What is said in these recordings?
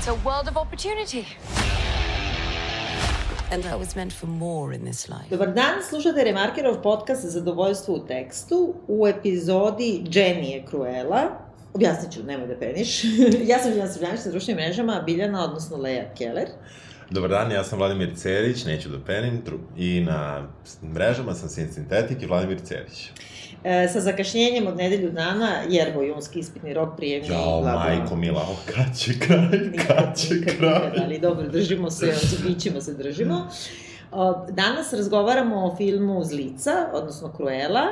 It's a world of opportunity. And I was meant for more in this life. Dobar dan, slušate Remarkerov podcast Zadovoljstvo u tekstu. U epizodi Jenny je Cruella. Objasnit ću, nemoj da peniš. ja sam Biljana Srbljanić na društvenim mrežama, Biljana, odnosno Leja Keller. Dobar dan, ja sam Vladimir Cerić, neću da penim, i na mrežama sam Sin Sintetik i Vladimir Cerić. E, sa zakašnjenjem od nedelju dana, jer vojunski ispitni rok prijemni... Jao, majko mila, o, kad će kraj, kad će nikad, kraj. Nikad, ali dobro, držimo se, bićemo se držimo. Danas razgovaramo o filmu Zlica, odnosno Cruella,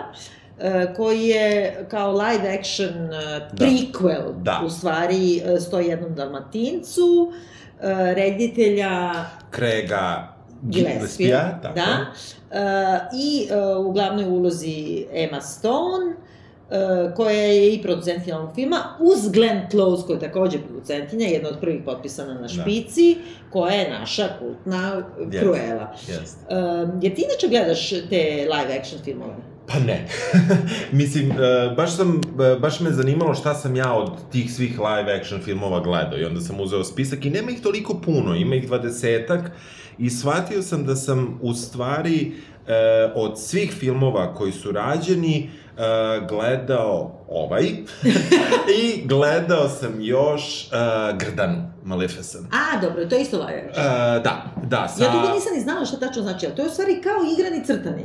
e, koji je kao live action e, prequel, Da. u stvari, 101 Dalmatincu, e, reditelja Krega Gillespie, Gillespie, tako. da, e, i e, u glavnoj ulozi Emma Stone, e, koja je i producent filmog filma, uz Glenn Close, koja je takođe producentinja, jedna od prvih potpisana na špici, koja je naša kultna Jeste. Cruella. Jeste. E, jer ti inače gledaš te live action filmove? Pa ne. Mislim, baš sam, baš me zanimalo šta sam ja od tih svih live action filmova gledao i onda sam uzeo spisak i nema ih toliko puno, ima ih dvadesetak i shvatio sam da sam u stvari e, od svih filmova koji su rađeni e, gledao ovaj i gledao sam još e, Grdanu, Maleficent. A, dobro, to je isto action. E, da, da, sa... Ja dugo nisam ni znala šta tačno znači, ali to je u stvari kao igrani crtani.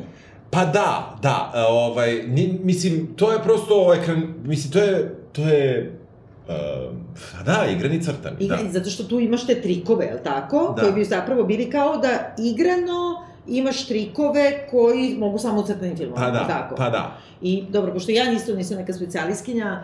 Pa da, da, e, ovaj, ni, mislim, to je prosto ekran, mislim, to je, to je, uh, da, igrani crtani, Igrani, da. zato što tu imaš te trikove, je li tako? Da. Koji bi zapravo bili kao da igrano imaš trikove koji mogu samo u crtanim filmovima, Pa da, tako? pa da. I dobro, pošto ja isto nisam neka specijaliskinja,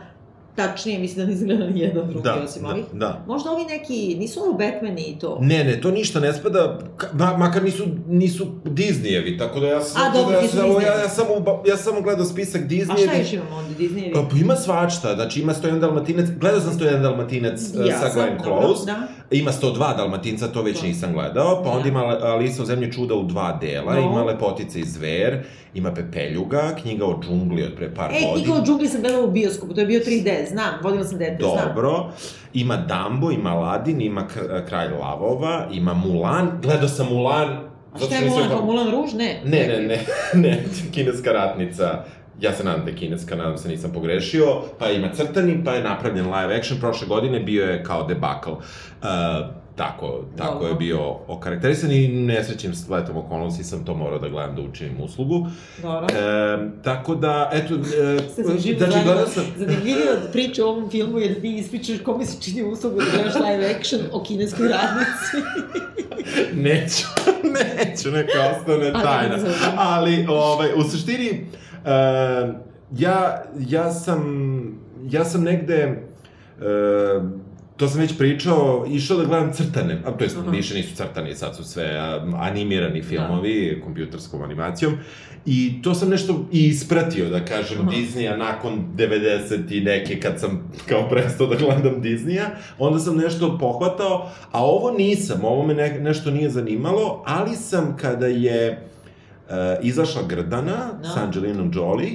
tačnije mislim da nisam gledala ni jedan drugi Da, osim da, ovih. da. Možda ovi neki, nisu ovo Batmani i to? Ne, ne, to ništa ne spada, ma, makar nisu, nisu Disneyevi, tako da ja sam... A, dobro, da ja, sam- Disneyevi. ja, ja, sam, uba- ja sam samo gledao spisak A Disneyevi. šta još imamo onda, Disneyevi? Pa, pa ima svačta, znači ima 101 dalmatinac, gledao sam 101 dalmatinac uh, Ja sa Glenn dobro, Close, da. ima 102 dalmatinca, to već To. nisam gledao, pa onda Da. ima Alisa u zemlji čuda u dva dela, No. ima Lepotica i zver, ima Pepeljuga, knjiga o džungli od pre par E, godina. knjiga o džungli sam gledala u bioskopu, to je bio 3D, znam, vodila sam dete, znam. Dobro, ima Dumbo, ima Aladdin, ima Kralj lavova, ima Mulan, gledao sam Mulan, A šta je Mulan, kao Mulan Ruž? Ne. Ne, ne, ne, ne, kineska ratnica. Ja se nadam da je kineska, nadam se nisam pogrešio. Pa ima crtani, pa je napravljen live action. Prošle godine bio je kao debakl. Uh, tako, tako Dobro. je bio okarakterisan i nesrećim spletom okolnosti sam to morao da gledam da učinim uslugu. Dobro. E, tako da, eto, e, znači, gledao sam... Zanimljivije od priče o ovom filmu je da ti ispričaš kome se čini uslugu da gledaš live action o kineskoj radnici. Neću, neću, neka ostane tajna. Ali, ovaj, u suštini, uh, ja, ja sam, ja sam negde, uh, to sam već pričao, išao da gledam crtane, a to jest Aha. više nisu crtani, sad su sve animirani filmovi, kompjuterskom animacijom, I to sam nešto i ispratio, da kažem, Aha. Disneya nakon 90 i neke, kad sam kao prestao da gledam Disneya, onda sam nešto pohvatao, a ovo nisam, ovo me ne, nešto nije zanimalo, ali sam kada je uh, izašla Grdana Da. sa Angelinom Jolie,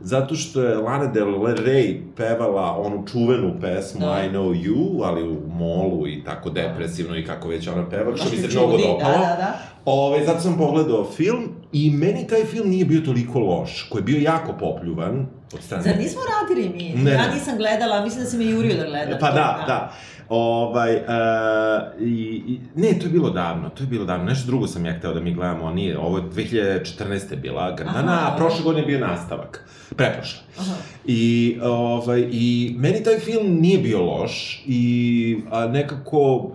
zato što je Lana Del Rey pevala onu čuvenu pesmu Da. I Know You, ali u molu i tako depresivno i kako već ona peva, što mi se mnogo dopalo. Da, da, da. Ove, zato sam pogledao film i meni taj film nije bio toliko loš, koji je bio jako popljuvan od strane... Zar nismo radili mi? Ne, ja nisam gledala, mislim da si me jurio da gledam. Pa to, da, da. Ovaj, uh, i, i, ne, to je bilo davno, to je bilo davno. Nešto drugo sam ja hteo da mi gledamo, a nije. Ovo je 2014. bila Grdana, Aha. a prošle godine je bio nastavak. Preprošle. Aha. I, ovaj, I meni taj film nije bio loš i a, nekako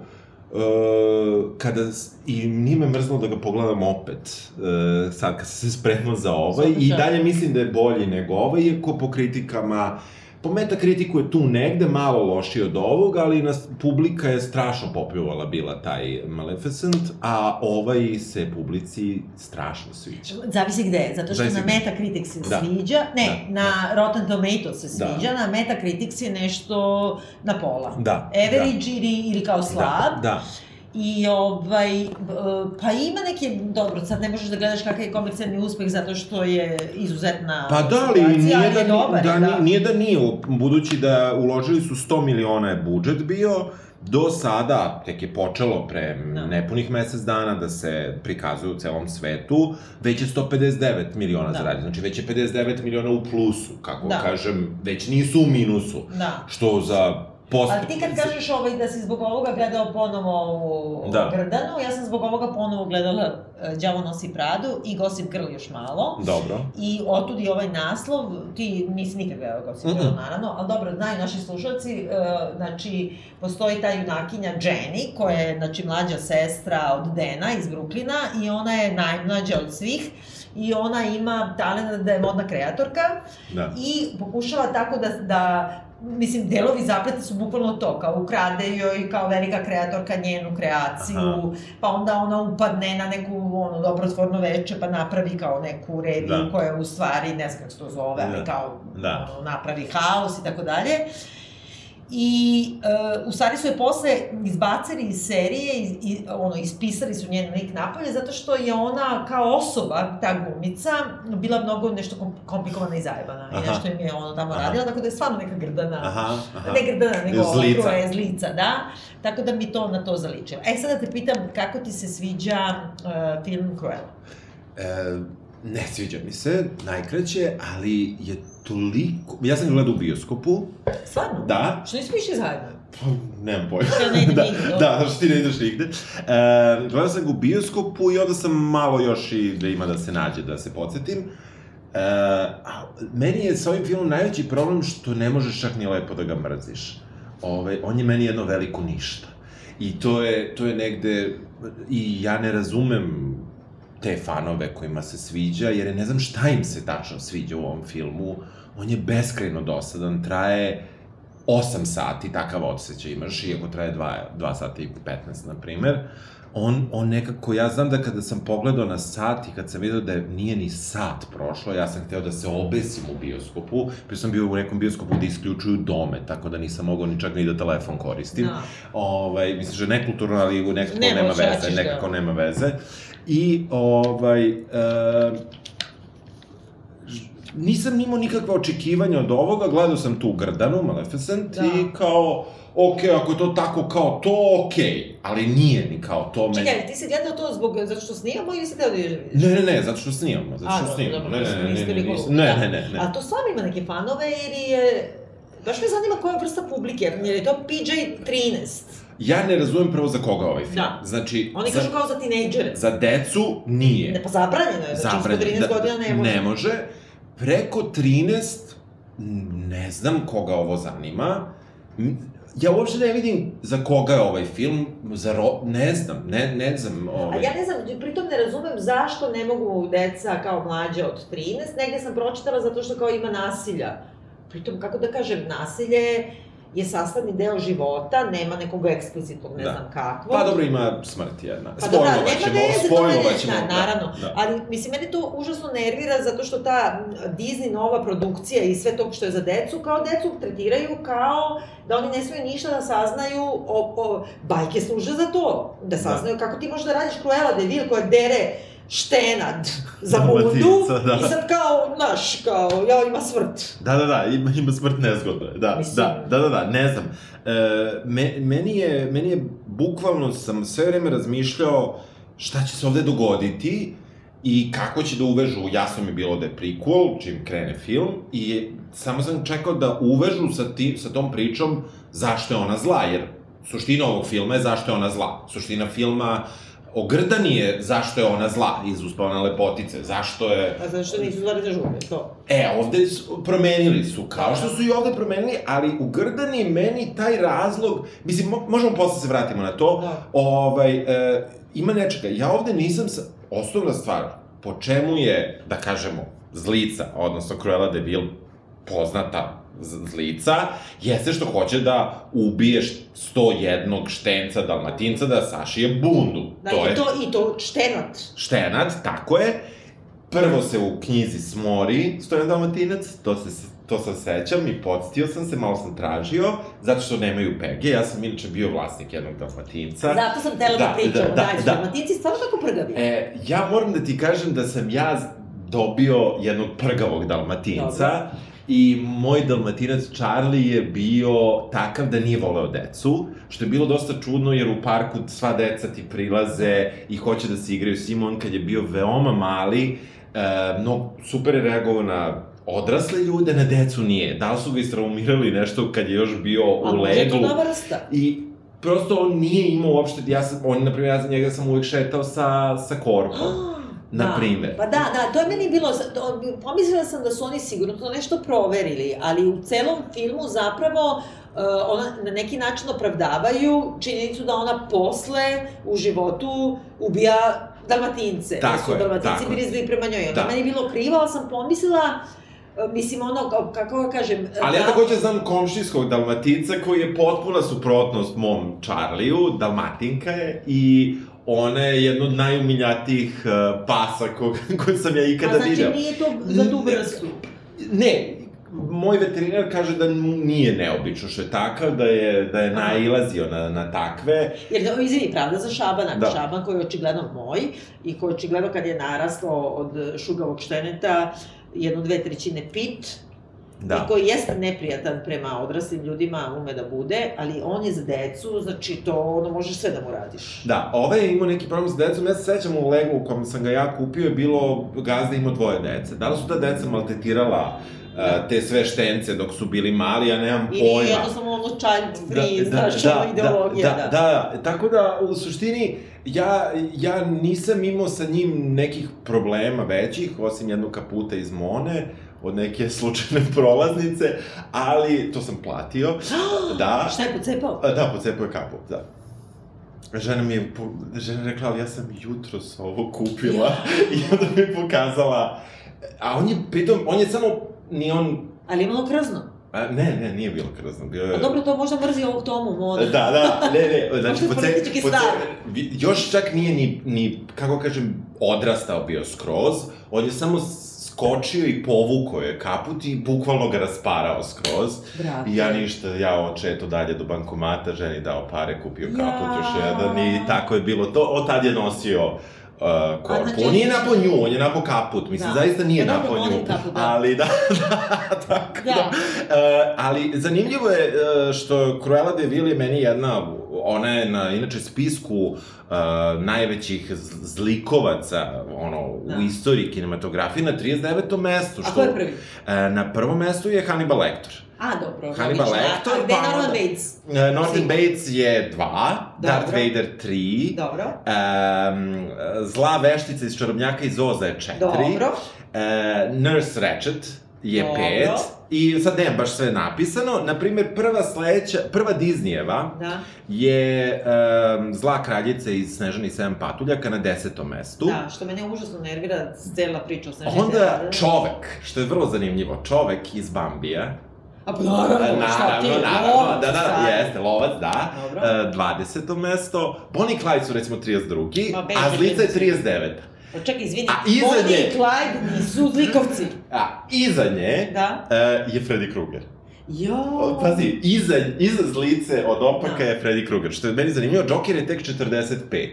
Uh, kada, i nije me mrzlo da ga pogledam opet, uh, sad kad sam se spremao za ovaj, i dalje mislim da je bolji nego ovaj, iako po kritikama, po metakritiku je tu negde malo lošiji od ovog, ali nas, publika je strašno popljuvala bila taj Maleficent, a ovaj se publici strašno sviđa. Zavisi gde, zato što Zavisi na. Metacritic se Da. sviđa, ne, Da, na Rotten Tomatoes se Da. sviđa, na Metacritic je nešto na pola. Da, Average ili, ili kao slab. Da, da. I ovaj, pa ima neke, dobro, sad ne možeš da gledaš kakav je komercijalni uspeh zato što je izuzetna Pa da, ali nije ali da, dobar, da, je, nije, da nije, budući da uložili su 100 miliona je budžet bio, do sada, tek je počelo pre Da. nepunih mesec dana da se prikazuje u celom svetu, već je 159 miliona Da. da. zaradio, znači već je 59 miliona u plusu, kako Da. da. kažem, već nisu u minusu, Da. što za post... Ali ti kad kažeš ovaj, da si zbog ovoga gledao ponovo u Da. Grdanu, ja sam zbog ovoga ponovo gledala uh, Đavo nosi Pradu i Gossip Girl još malo. Dobro. I otud i ovaj naslov, ti nisi nikad gledao Gossip Girl, Mm-mm. naravno, ali dobro, znaju naši slušalci, uh, znači, postoji ta junakinja Jenny, koja je, znači, mlađa sestra od Dena iz Bruklina i ona je najmlađa od svih i ona ima talent da je modna kreatorka Da. i pokušava tako da, da mislim, delovi zapleta su bukvalno to, kao ukrade joj kao velika kreatorka njenu kreaciju, Aha. pa onda ona upadne na neku ono, dobrotvorno veče, pa napravi kao neku reviju Da. koja u stvari, ne znam kako se to zove, ali Da. kao Da. ono, napravi haos i tako dalje. I uh, u stvari su je posle izbacili iz serije i, i ono, ispisali su njen lik napolje zato što je ona kao osoba, ta glumica, bila mnogo nešto kom- komplikovana i zajebana. I Aha. nešto im je ono tamo Aha. radila, tako da je stvarno neka grdana. Aha, aha. Ne grdana, nego Zlica. zlica. je zlica, da. Tako da mi to na to zaličilo. E, sada te pitam, kako ti se sviđa uh, film Cruella? E, ne sviđa mi se, najkraće, ali je toliko... Ja sam ga gledao u bioskopu, Stvarno? Da. Što nismo išli zajedno? Pa, nemam pojma. Ja ne idem da, nigde, da, zato što ti ne ideš nigde. E, gledao sam ga u bioskopu i onda sam malo još i da ima da se nađe, da se podsjetim. E, a, meni je sa ovim filmom najveći problem što ne možeš čak ni lepo da ga mrziš. Ove, on je meni jedno veliko ništa. I to je, to je negde, i ja ne razumem te fanove kojima se sviđa, jer ne znam šta im se tačno sviđa u ovom filmu. On je beskrajno dosadan, traje 8 sati, takav osjećaj imaš, iako traje 2, 2 sata i 15, na primer. On, on nekako, ja znam da kada sam pogledao na sat i kad sam vidio da je, nije ni sat prošlo, ja sam hteo da se obesim u bioskopu, prije sam bio u nekom bioskopu gde isključuju dome, tako da nisam mogao ni čak ni da telefon koristim. Da. Ovaj, mislim, že nekulturno, ali nekako Ne, nema veze, nekako da- nema veze. I, ovaj, e, nisam imao nikakva očekivanja od ovoga, gledao sam tu Grdanu, Maleficent, Da. i kao, ok, ako je to tako kao to, ok, ali nije ni kao to. Čekaj, ali ti si gledao to zbog, zato što snimamo ili si teo da vidiš? Ne, ne, ne, zato što snimamo, zato A, što snimamo. dobro, Ne, ne, ne, ne, ne, ne, da. ne, ne, ne. A to stvarno ima neke fanove ili je... Baš me zanima koja vrsta publike, jer je to PJ-13. Ja ne razumem prvo za koga ovaj film. Da. Znači, Oni za, kažu kao za tinejdžere. za decu nije. Ne, pa zabranjeno je, znači ispod 13 godina ne može. Ne može. Preko 13, ne znam koga ovo zanima. Ja uopšte ne vidim za koga je ovaj film, za ro... ne znam, ne, ne znam, A ovaj... ja ne znam, pritom ne razumem zašto ne mogu deca kao mlađe od 13, negde sam pročitala zato što kao ima nasilja. Pritom, kako da kažem, nasilje je sastavni deo života, nema nekog eksplicitnog, ne Da. znam kakvog. Pa dobro, ima smrt jedna. Pa Spojlovat nema ćemo, veze, to spojlovat mene, ćemo. da, naravno, Da. ali mislim, mene to užasno nervira zato što ta Disney nova produkcija i sve to što je za decu, kao decu tretiraju kao da oni ne smiju ništa da saznaju, o, o, bajke služe za to, da saznaju kako ti možeš da radiš Cruella de Vil koja dere štenad za Dalmatinca, da. i sad kao, znaš, kao, ja ima svrt. Da, da, da, ima, ima smrt nezgodno. Da, Mislim- da, da, da, da, ne znam. E, me, meni, je, meni je, bukvalno sam sve vreme razmišljao šta će se ovde dogoditi i kako će da uvežu, jasno mi je bilo da je prequel, čim krene film, i samo sam čekao da uvežu sa, ti, sa tom pričom zašto je ona zla, jer suština ovog filma je zašto je ona zla. Suština filma o Grdani je zašto je ona zla iz Uspavane lepotice, zašto je... A zato što nisu zvali za žube, to. E, ovde su, promenili su, kao što su i ovde promenili, ali u Grdani meni taj razlog, mislim, mo, možemo posle se vratimo na to, Da. ovaj, e, ima nečega, ja ovde nisam, sa, osnovna stvar, po čemu je, da kažemo, zlica, odnosno Cruella de Vil, poznata z- zlica, jeste što hoće da ubiješ 101 štenca dalmatinca da sašije bundu. Da, to i, to, i to štenat. Štenat, tako je. Prvo se u knjizi smori Stojan Dalmatinac, to se, to sam sećam i podstio sam se, malo sam tražio, zato što nemaju pege, ja sam inače bio vlasnik jednog dalmatinca. Zato sam tela da, da pričam, da, da, da. dalmatinci stvarno tako prgavi. E, ja moram da ti kažem da sam ja dobio jednog prgavog dalmatinca, Dobro. I moj dalmatinac Charlie je bio takav da nije voleo decu, što je bilo dosta čudno jer u parku sva deca ti prilaze i hoće da se igraju. Simon kad je bio veoma mali, e, no, super je reagovao na odrasle ljude, na decu nije. Da li su ga istraumirali nešto kad je još bio u? A može to nova vrsta? I prosto on nije imao uopšte, ja sam, on, na primjer, ja za njega sam uvek šetao sa, sa korpom. Na da, primer. Pa da, da, to je meni bilo, to, pomislila sam da su oni sigurno to nešto proverili, ali u celom filmu zapravo uh, ona na neki način opravdavaju činjenicu da ona posle u životu ubija dalmatince. Tako da su je, dalmatinci tako bili prema njoj. Onda da. meni bilo krivo, ali sam pomislila uh, Mislim, ono, kako ga kažem... Ali ja da... takođe znam komšijskog dalmatinca koji je potpuna suprotnost mom Charliju, dalmatinka je, i ona je jedna od najumiljatijih uh, pasa kog, kojeg sam ja ikada vidio. A znači nije to za tu vrstu? Ne, moj veterinar kaže da nije neobično što je takav, da je, da je nailazio na, na takve. Jer, da, izvini, pravda za Šabana, da. Šaban koji je očigledno moj i koji očigledno kad je narastao od šugavog šteneta, jednu, dve trećine pit, Da. I koji jeste neprijatan prema odraslim ljudima, ume da bude, ali on je za decu, znači to ono možeš sve da mu radiš. Da, ovaj je imao neki problem sa decom, ja se sećam u Legu u kom sam ga ja kupio je bilo, gazda imao dvoje dece. Da li su ta deca maltetirala da. te sve štence dok su bili mali, ja nemam pojma. Ili jednostavno ono child free, da, znaš, da, ono ideologija, da, da. Da, da, tako da, u suštini, ja, ja nisam imao sa njim nekih problema većih, osim jednog kaputa iz Mone, od neke slučajne prolaznice, ali to sam platio. da. Šta je pocepao? Da, pocepao je kaput, da. Žena mi je, žena rekla, ali ja sam jutro ovo kupila i onda mi je pokazala, a on je, pritom, on je samo, ni on... Ali imalo krzno? A, ne, ne, nije bilo krzno. Bio je... A dobro, to možda mrzi ovog tomu moda. Da, da, ne, ne, znači, po ce, po ce, još čak nije ni, ni, kako kažem, odrastao bio skroz, on je samo skočio i povukao je kaput i bukvalno ga rasparao skroz. Brate. I ja ništa, ja očeto dalje do bankomata, ženi dao pare, kupio kaput ja. još jedan i tako je bilo to. Od tad je nosio uh, korpu. Znači, on nije napo nju, on je napo kaput. Mislim, da. zaista nije da, napo nju. Kaput, da. Ali da, da, tako da. da. Uh, ali zanimljivo je uh, što Cruella de Vil je meni jedna, ona je na, inače, spisku uh, najvećih zlikovaca ono, da. u istoriji kinematografije na 39. mestu. Što, A ko je prvi? Uh, na prvom mestu je Hannibal Lecter. A, dobro. Hannibal Lecter. Gde je Norman Bates? Uh, Norman Bates je dva, dobro. Darth Vader tri. Dobro. Um, zla veštica iz Čarobnjaka iz Oza je četiri. Dobro. Uh, Nurse Ratchet je Dobro. pet. I sad nemam baš sve napisano. Naprimer, prva sledeća, prva Disneyeva da. je um, Zla kraljica iz Snežani 7 patuljaka na desetom mestu. Da, što mene užasno nervira cela priča o Snežani Onda čovek, što je vrlo zanimljivo, čovek iz Bambija, A pa naravno, naravno, šta ti, naravno, lovac, da, da, jeste, lovac, da. Dobro. Uh, 20. mesto. Bonnie Clyde su recimo 32. Ma, a Zlica je 39. Pa čekaj, izvini, a iza Bonnie nje... i Clyde nisu zlikovci. A iza nje da? uh, je Freddy Krueger. Jo. Pazi, iza, iza zlice od opaka da. je Freddy Krueger. Što je meni zanimljivo, Joker je tek 45.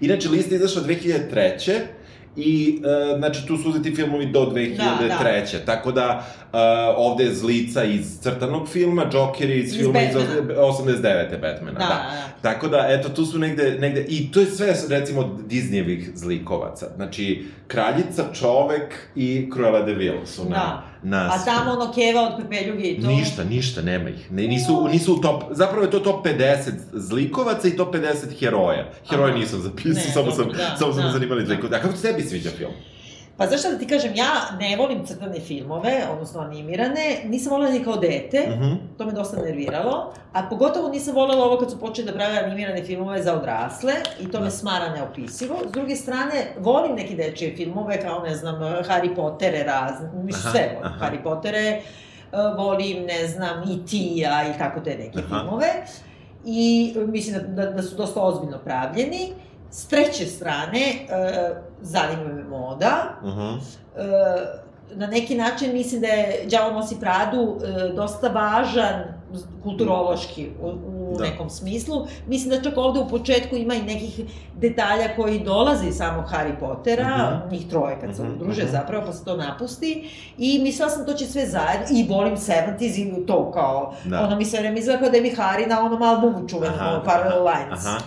Inače, lista je izašla 2003. I, uh, znači, tu su uzeti filmovi do 2003. Da, da. Tako da, uh, ovde je Zlica iz crtanog filma, Joker iz, iz filma iz 89. Batmana. Da, da. da. Tako da, eto, tu su negde, negde, i to je sve, recimo, Disneyevih zlikovaca. Znači, Kraljica, Čovek i Cruella de Vil su na... Da nas. A tamo ono keva od pepeljuge i to? Ništa, ništa, nema ih. Ne, nisu, nisu u top, zapravo je to top 50 zlikovaca i top 50 heroja. Heroje nisam zapisao, samo sam, da, samo sam da, zanimali da. zlikovaca. A kako ti tebi sviđa film? Pa znaš šta da ti kažem, ja ne volim crtane filmove, odnosno animirane, nisam volila ni kao dete, uh mhm. -huh. to me dosta nerviralo, a pogotovo nisam volela ovo kad su počeli da prave animirane filmove za odrasle i to da. me smara neopisivo. S druge strane, volim neke dečije filmove kao, ne znam, Harry Pottere razne, mislim sve volim, aha. Harry Pottere, uh, volim, ne znam, i Tija i tako te neke aha. filmove. I mislim da, da, da su dosta ozbiljno pravljeni. S treće strane, uh, zanima me moda. Uh -huh. uh, na neki način mislim da je Đavo nosi Pradu e, dosta važan kulturološki u, u Da. nekom smislu. Mislim da čak ovde u početku ima i nekih detalja koji dolaze iz samog Harry Pottera, Mhm. njih troje kad se Mhm, udruže mhm. zapravo, pa se to napusti. I mislila sam to će sve zajedno, i volim 70s i to kao, Da. ono mi se vreme izgleda kao da je mi Harry na onom albumu čuvenom, Parallel Lines. Aha.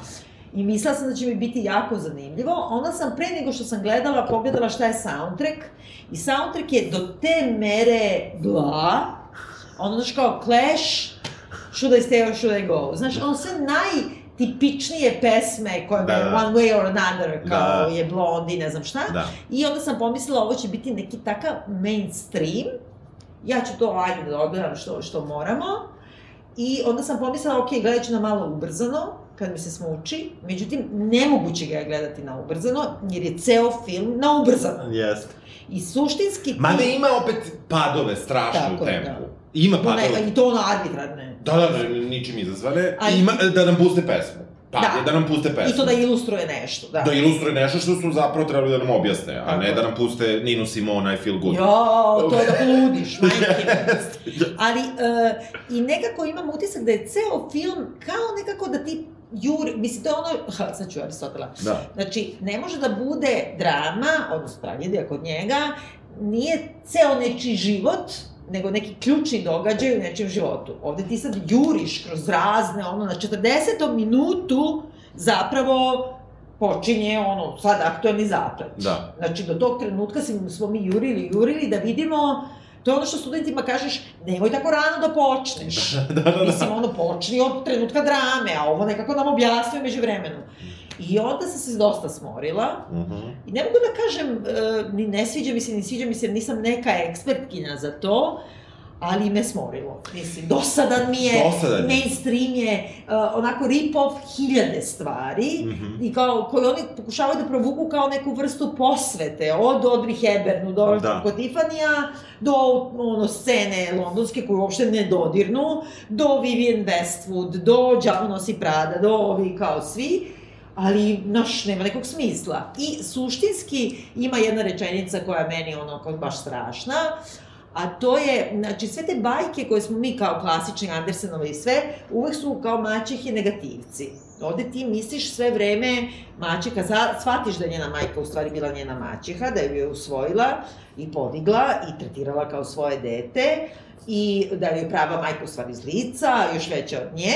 I mislila sam da će mi biti jako zanimljivo. Onda sam pre nego što sam gledala, pogledala šta je soundtrack. I soundtrack je do te mere bla. Ono, znaš, kao Clash, Should I Stay or Should I Go? Znaš, ono sve najtipičnije pesme koje Da, me da. One Way or Another, kao Da. je Blondie, ne znam šta. Da. I onda sam pomislila ovo će biti neki takav mainstream. Ja ću to ajde da odgledam što, što moramo. I onda sam pomislila, ok, gledat ću na malo ubrzano, kad mi se smuči. Međutim, nemoguće ga je gledati na ubrzano, jer je ceo film na ubrzano. Jeste. I suštinski... ti- Mada ima opet padove strašne Tako u je, tempu. da. Ima Ne, padove. I to ono arbitrarne. Da, da, da, ničim izazvane. A- I ima, da nam puste pesmu. Pa, Da. da. da nam puste pesmu. I to da ilustruje nešto, da. Da ilustruje nešto što su zapravo trebali da nam objasne, a ne da nam puste Ninu Simona I Feel Good. Jo, to je da poludiš, majke. mi. Ali, uh, i nekako imam utisak da je ceo film kao nekako da ti juri, mislim, to je ono, ha, sad ću Aristotela, Da. Znači, ne može da bude drama, odnosno tragedija kod njega, nije ceo nečiji život, nego neki ključni događaj u nečijem životu. Ovde ti sad juriš kroz razne, ono, na 40. minutu zapravo počinje ono, sad aktualni zaplet. Da. Znači, do tog trenutka smo mi jurili, jurili da vidimo To je ono što studentima kažeš, nemoj tako rano da počneš. da, da, da. Mislim, ono, počni od trenutka drame, a ovo nekako nam objasnuje među vremenu. I onda sam se dosta smorila. Mhm. I ne mogu da kažem, e, ni ne sviđa mi se, ni sviđa mi se, nisam neka ekspertkinja za to, ali me smorilo. Mislim, dosadan mi je, Dosadan je. mainstream je, uh, onako rip-off hiljade stvari, Mhm. i kao, koje oni pokušavaju da provuku kao neku vrstu posvete, od Audrey Hepburn do Da. kod Tiffany-a, do ono, scene londonske koju uopšte ne dodirnu, do Vivienne Westwood, do Đavo nosi Prada, do ovi kao svi, ali, naš, nema nekog smisla. I suštinski ima jedna rečenica koja je meni ono kao baš strašna, a to je, znači, sve te bajke koje smo mi kao klasični Andersenova i sve, uvek su kao maćehi negativci. Ovde ti misliš sve vreme maćeha, za- shvatiš da je njena majka u stvari bila njena maćeha, da ju je usvojila i podigla i tretirala kao svoje dete i da je prava majka u stvari zlica, još veća od nje.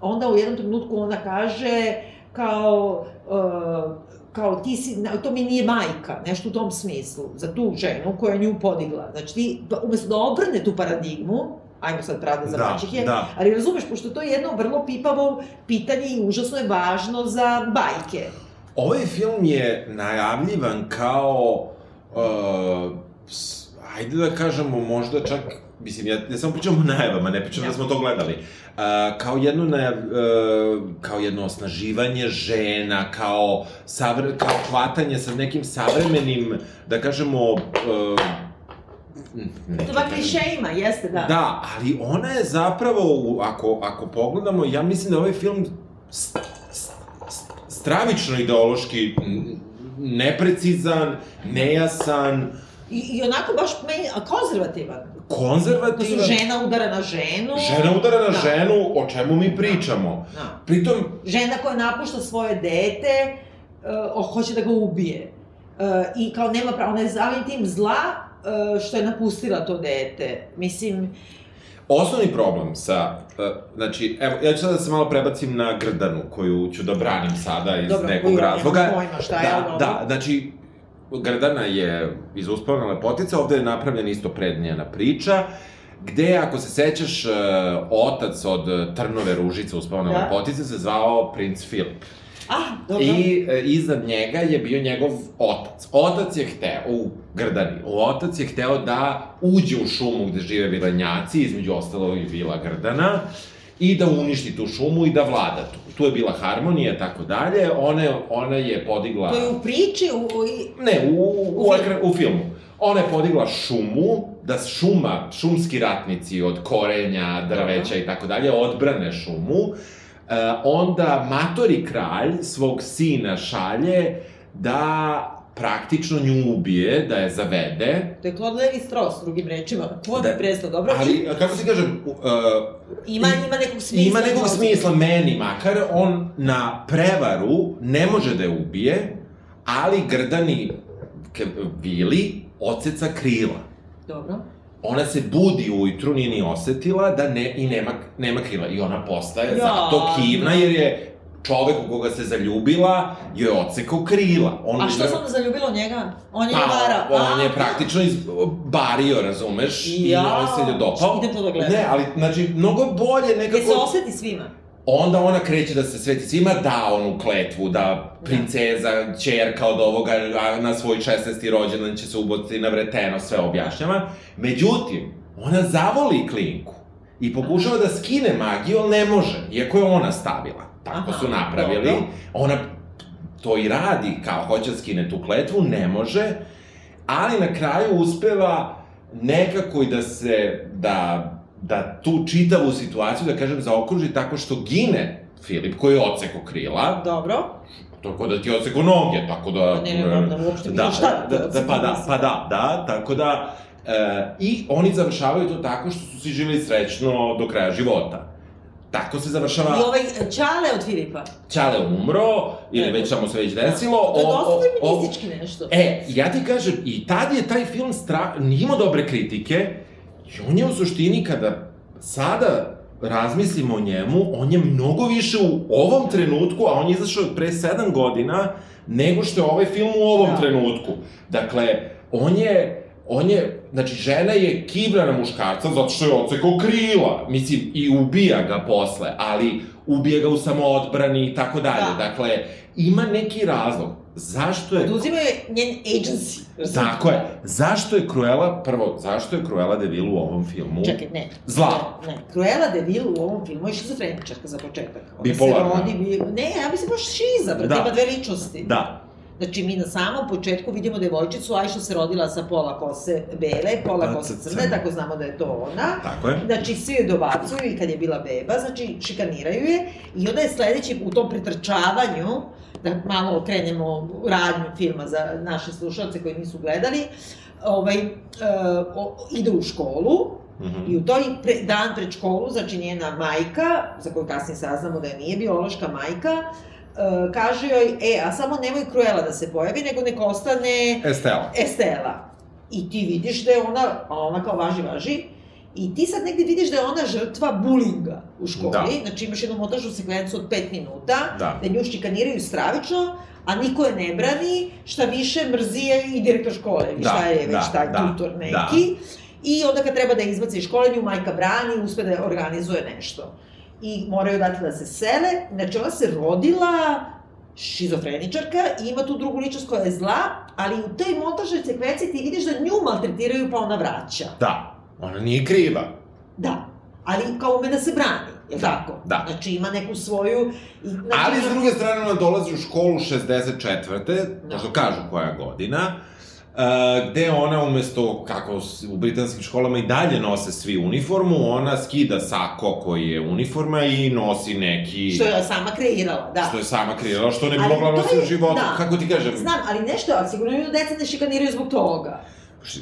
Onda u jednom trenutku ona kaže kao, uh, kao ti si, to mi nije majka, nešto u tom smislu, za tu ženu koja je nju podigla. Znači ti, da- umesto da obrne tu paradigmu, ajmo sad pravda za Da, maćehe, da. ali razumeš, pošto to je jedno vrlo pipavo pitanje i užasno je važno za bajke. Ovaj film je najavljivan kao, uh, ajde da kažemo, možda čak, mislim, ja, ja samo pričam o najavama, ne pričam Ja. da smo to gledali, uh, kao jedno, najav, uh, kao jedno osnaživanje žena, kao, savre, kao hvatanje sa nekim savremenim, da kažemo, uh, ba kažem- klišejima, jeste, da. Da, ali ona je zapravo, ako, ako pogledamo, ja mislim da ovaj film s, s, s, stravično ideološki neprecizan, nejasan, I, I onako baš me, a konzervativan. Da su konzervativan. žena udara na ženu. Žena udara na Da. ženu, o čemu mi pričamo. Da. Pritom, Žena koja napušta svoje dete, uh, hoće da ga ubije. Uh, I kao nema pravo, ona je zavim tim zla uh, što je napustila to dete. Mislim, osnovni problem sa, uh, znači, evo, ja ću sada da se malo prebacim na Grdanu, koju ću da branim sada iz Dobro, nekog koju razloga. nemam pojma šta je, da, dobro. da, znači, Grdana je iz Uspavna lepotica, ovde je napravljena isto prednjena priča, gde, ako se sećaš, uh, otac od Trnove Ružice Uspavne Da. lepotice se zvao princ Filip. ah, dobro. I e, iznad njega je bio njegov otac. Otac je hteo, u Grdani, otac je hteo da uđe u šumu gde žive vilenjaci, između ostalo i vila Grdana, i da uništi tu šumu i da vlada tu. Tu je bila harmonija tako dalje, ona, ona je podigla... To je u priči, u, Ne, u, u, U ekran- u filmu. Ona je podigla šumu, da šuma, šumski ratnici od korenja, drveća i tako dalje, odbrane šumu. E, onda matori kralj svog sina šalje da praktično nju ubije, da je zavede, To je Claude Levi Strauss, drugim rečima. Ko Da. bi prestao, dobro? ali, kako se kaže, uh, Ima, ima nekog smisla. Ima nekog smisla meni, makar on na prevaru ne može da je ubije, ali Grdani Vili oceca krila. Dobro. Ona se budi ujutru, nije ni osetila da ne, i nema, nema krila. I ona postaje Ja, zato kivna, jer je čovek u koga se zaljubila, joj je ocekao krila. On A što se onda zaljubilo u njega? On je Pa, vara. on A, je praktično izbario, razumeš? I Ja, on se je dopao. idem to da gledam. Ne, ali, znači, mnogo bolje nekako... Je se oseti svima. Onda ona kreće da se sveti svima, da onu kletvu, da princeza, čerka od ovoga, a na svoj 16. rođendan će se ubociti na vreteno, sve objašnjava. Međutim, ona zavoli klinku i pokušava da skine magiju, ali ne može, iako je ona stavila. Tako Aha, su napravili. dobro. Ona to i radi, kao hoće da skine tu kletvu, ne može, ali na kraju uspeva nekako i da se, da, da tu čitavu situaciju, da kažem, zaokruži tako što gine Filip, koji je oceko krila, Dobro. to ko da ti oceko noge, tako da... Ne, ne, ne, da, uopšte da, šta da, da da, pa da, pa da, da, tako da, e, i oni završavaju to tako što su si živjeli srećno do kraja života. Tako se završava... I ovaj Čale od Filipa. Ćale umro, ili već samo se već desilo. To je dosta feministički nešto. E, ja ti kažem, i tad je taj film stra... nije imao dobre kritike, i on je u suštini, kada sada razmislimo o njemu, on je mnogo više u ovom trenutku, a on je izašao pre sedam godina, nego što je ovaj film u ovom Da. trenutku. Dakle, on je, on je, znači, žena je kibra na muškarca zato što je ocekao krila, mislim, i ubija ga posle, ali ubija ga u samoodbrani i tako dalje. Da. Dakle, ima neki razlog. Zašto je Oduzimao je njen agency. Tako je. Zašto je Cruella, prvo, zašto je Cruella de Vil u ovom filmu? Čekaj, ne. Zla. Ne, ne. Cruella de Vil u ovom filmu je šizofreničarka za početak. Ona Bipolarna. Se rodi, bi... Ne, ja mislim baš šiza, brate, Da. ima dve ličnosti. Da. Znači, mi na samom početku vidimo devojčicu, Ajša se rodila sa pola kose bele, pola Da, kose crne, tako znamo da je to ona. Tako je. Znači, svi joj dobacuju i kad je bila beba, znači, šikaniraju je. I onda je sledeći u tom pretrčavanju, da malo okrenemo radnju filma za naše slušalce koji nisu gledali, ovaj, uh, o, ide u školu, Mhm. I u toj pre, dan pred školu, znači njena majka, za koju kasnije saznamo da je nije biološka majka, uh, kaže joj, e, a samo nemoj Cruella da se pojavi, nego nek ostane Estela. Estela. I ti vidiš da je ona, a ona kao važi, važi, i ti sad negde vidiš da je ona žrtva bulinga u školi, Da. znači imaš jednu montažnu sekvencu od 5 minuta, Da. da nju šikaniraju stravično, a niko je ne brani, šta više mrzi je i direktor škole, Da, šta je već da, taj da, tutor da. neki. I onda kad treba da izbaci iz škole, nju majka brani, uspe da organizuje nešto. I moraju dati da se sele, znači ona se rodila šizofreničarka i ima tu drugu ličnost koja je zla, ali u toj montažnoj sekvenciji ti vidiš da nju maltretiraju pa ona vraća. Da. Ona nije kriva. Da. Ali kao ume da se brani, je Da, tako? da. Znači ima neku svoju... I, znači, Ali, s ima- druge strane, ona dolazi u školu 64. Možda kažu koja godina. Uh, gde ona umesto, kako u britanskim školama i dalje nose svi uniformu, ona skida sako koji je uniforma i nosi neki... Što je sama kreirala, da. Što je sama kreirala, što ne bi Ali mogla nositi u životu. da. Kako ti kažem? Znam, ali nešto, ali sigurno nju deca ne šikaniraju zbog toga.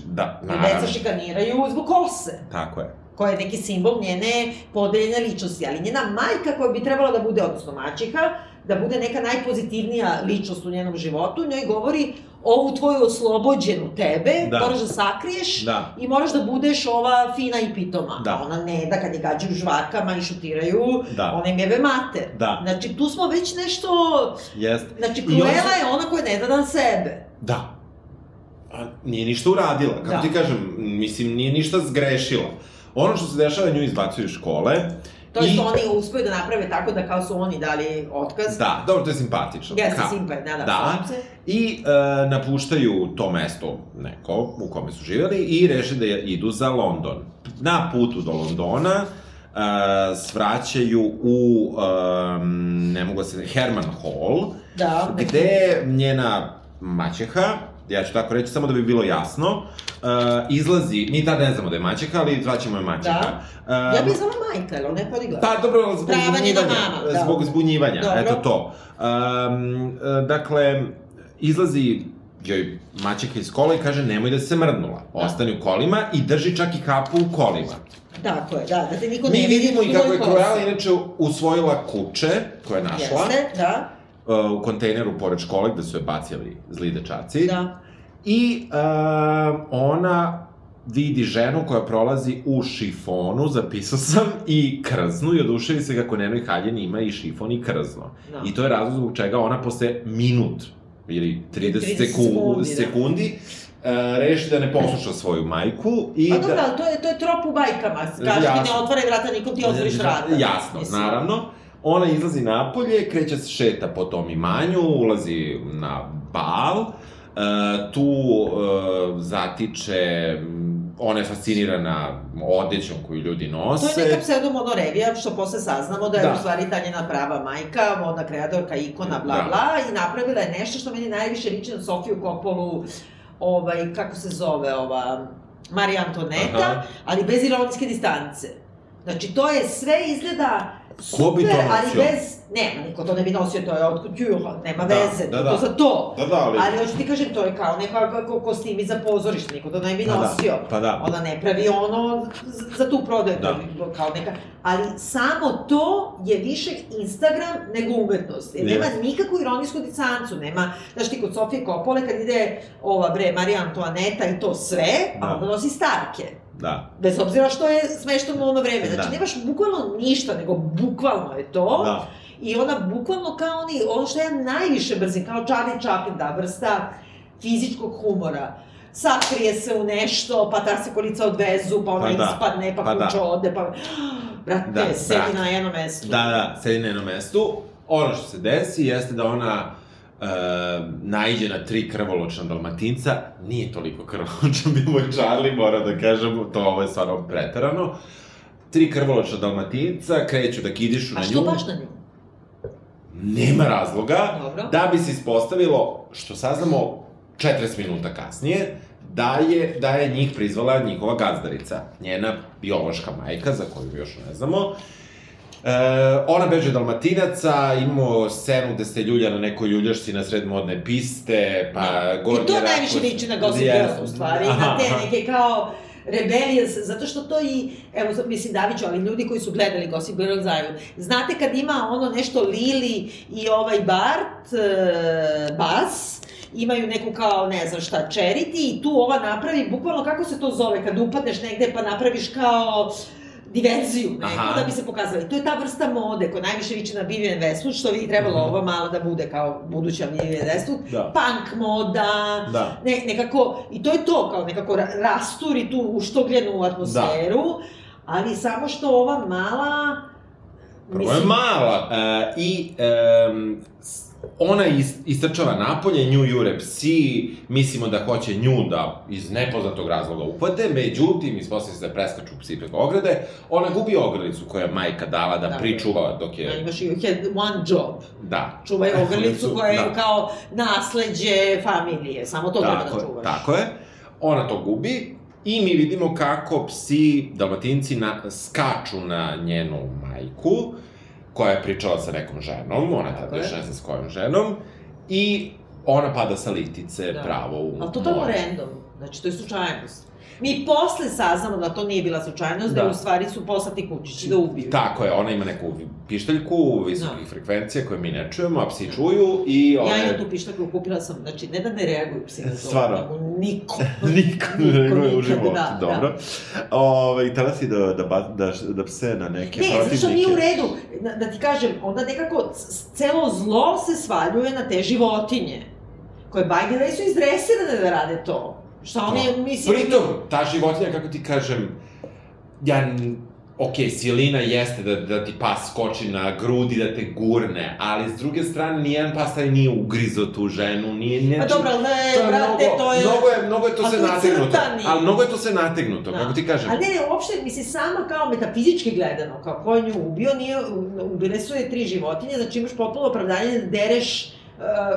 Da, naravno. deca šikaniraju zbog kose. Tako je. koja je neki simbol njene podeljene ličnosti, ali njena majka koja bi trebala da bude, odnosno maćeha, da bude neka najpozitivnija ličnost u njenom životu, njoj govori ovu tvoju oslobođenu tebe, Da. moraš da sakriješ Da. i moraš da budeš ova fina i pitoma. Da. Ona ne da kad je gađaju žvakama i šutiraju, Da. ona im jebe mater. Da. Znači tu smo već nešto... Jeste. Znači Cruella je ona koja ne da na sebe. Da. A nije ništa uradila. Kako Da. ti kažem, mislim, nije ništa zgrešila. Ono što se dešava, nju izbacuju iz škole. To je i- što oni uspeju da naprave tako da kao su oni dali otkaz. Da, dobro, to je simpatično. Jeste simpaj, da, da, Da. se. I e, napuštaju to mesto neko u kome su živjeli i reše da idu za London. Na putu do Londona e, svraćaju u, e, ne mogu da se, Herman Hall, Da, gde njena maćeha, ja ću tako reći, samo da bi bilo jasno, uh, izlazi, mi tad ne znamo da je maćeha, ali zvaćemo je maćeha. Da. Uh, Ja bih zvala majka, ali ona je podigla. Pa, dobro, zbog Prava zbunjivanja. mama, da. Zbog zbunjivanja, Dobro. eto to. Um, dakle, izlazi joj maćeha iz kola i kaže nemoj da se mrdnula. Ostani u kolima i drži čak i kapu u kolima. Tako je, da, da te niko ne Mi vidi vidimo i kako je kosi. inače usvojila kuće koje je našla Jeste, da, uh, u kontejneru pored škole gde su je bacili zli dečaci. da. I uh, ona vidi ženu koja prolazi u šifonu, zapisao sam, i krznu i oduševi se kako Nenoj Haljen ima i šifon i krzno. Da. I to je razlog zbog čega ona posle minut ili 30, 30 seku, sekundi, da. sekundi uh, reši da ne posluša svoju majku i Pa da... dobro, ali to je, to je trop u bajkama. Kažeš ti ne otvaraj vrata, nikom ti otvoriš vrata. Jasno, Mislim. naravno. Ona izlazi napolje, kreće se šeta po tom imanju, ulazi na bal, e, tu e, zatiče, m, ona je fascinirana odećom koju ljudi To nose. je neka pseudomonorevija, što posle saznamo da je Da. u stvari ta njena prava majka, modna kreatorka, ikona, bla, Da. bla, i napravila je nešto što meni najviše liči na Sofiju Kopolu, ovaj, kako se zove ova, Marija Antoneta, Aha. ali bez ironijske distance. Znači, to je sve izgleda Ko bi to super, ali bez... Nema, niko to ne bi nosio, to je od couture, nema Da, veze, da, da. to za to. Da, da, ali... Ali hoću ti kažem, to je kao nekako kostimi za pozorište, niko to ne bi Pa da, nosio. pa da. Ona ne pravi ono za tu prodaju, Da. to kao neka... Ali samo to je više Instagram nego umetnost. Jer nema nikakvu ironijsku distancu, nema... Znaš ti, kod Sofije Kopole, kad ide ova bre, Marija Antoaneta i to sve, Da. onda nosi starke. Da, Bez obzira što je smešteno u ono vreme. Znači, Da. nemaš bukvalno ništa, nego bukvalno je to. da. I ona bukvalno kao oni, ono što ja najviše mrzim, kao Charlie Chaplin, da vrsta fizičkog humora. Sakrije se u nešto, pa ta se kolica odvezu, pa ona Pa da, ispadne, pa, pa da. kuća ode, pa... Brate, Da, sedi brate. na jednom mestu. Da, da, sedi na jednom mestu. Ono što se desi jeste da ona e, naiđe na tri krvoločna dalmatinca, nije toliko krvoločan bio moj Charlie, mora da kažem, to ovo je stvarno preterano. Tri krvoločna dalmatinca kreću da kidišu A na što nju. baš na nju? Nema razloga Dobro. da bi se ispostavilo, što saznamo 40 minuta kasnije, da je, da je njih prizvala njihova gazdarica, njena biološka majka, za koju još ne znamo. E, ona beže Dalmatinaca, imamo scenu gde se ljulja na nekoj ljuljašci na sred modne piste, pa. Gornji I to najviše liči na Gossip u stvari, Aha, na te neke kao rebelije, zato što to i, evo, mislim Daviću, ali ljudi koji su gledali Gossip Girl znaju. Znate kad ima ono nešto Lili i ovaj Bart, e, Bas, imaju neku kao, ne znam šta, charity i tu ova napravi, bukvalno kako se to zove, kad upadneš negde pa napraviš kao diverziju neku, Aha. da bi se pokazala. I to je ta vrsta mode koja najviše liči na Vivian Westwood, što bi trebalo Mhm. ova mala da bude kao buduća Vivian Westwood. Da. Punk moda, Da. ne, nekako, i to je to, kao nekako ra- rasturi tu uštogljenu atmosferu, ali samo što ova mala... Prvo je mala. E, I um, ona is, istrčava napolje, nju jure psi, mislimo da hoće nju da iz nepoznatog razloga upade, međutim, ispostavlja se da preskaču psi preko ograde, ona gubi ogrlicu koju je majka dala da Da. pričuva dok je... imaš i one job. Da. Čuvaj ogrlicu koja je Da. kao nasleđe familije, samo to treba tako, da je, čuvaš. tako je. Ona to gubi i mi vidimo kako psi, dalmatinci, na, skaču na njenu majku, koja je pričala sa nekom ženom, ona tada je. ne zna s kojom ženom, i ona pada sa litice Da. pravo u Ali totalno more. random, znači to je slučajnost. Mi posle saznamo da to nije bila slučajnost, da, Da. u stvari su poslati kućići da ubiju. Tako je, ona ima neku pištaljku visokih frekvencija koje mi ne čujemo, a psi čuju i ona... Ja imam tu pištaku, kupila sam, znači ne da ne reaguju psi na to, Stvarno? nego niko. Niko ne reaguje u životu, da, dobro. Ove, htela si da, da, ba- da, da pse na neke Ne, zato što nije u protivnike. redu, da, da ti kažem, onda nekako celo zlo se svaljuje na te životinje, koje way su izdresirane da rade to. Šta one, mislim... Pritom, ta životinja, kako ti kažem, ja, ok, silina jeste da, da ti pas skoči na grudi, da te gurne, ali s druge strane, nijedan pas taj nije ugrizo tu ženu, nije... nije Pa dobro, ali ne, brate, mnogo, to je... Mnogo je, mnogo je to A se to nategnuto. crtani. Ali mnogo je to se nategnuto, Da. kako ti kažem. Ali ne, ne, uopšte, misli, sama kao metafizički gledano, kao ko je nju ubio, nije, ubile su je tri životinje, znači imaš potpuno opravdanje da dereš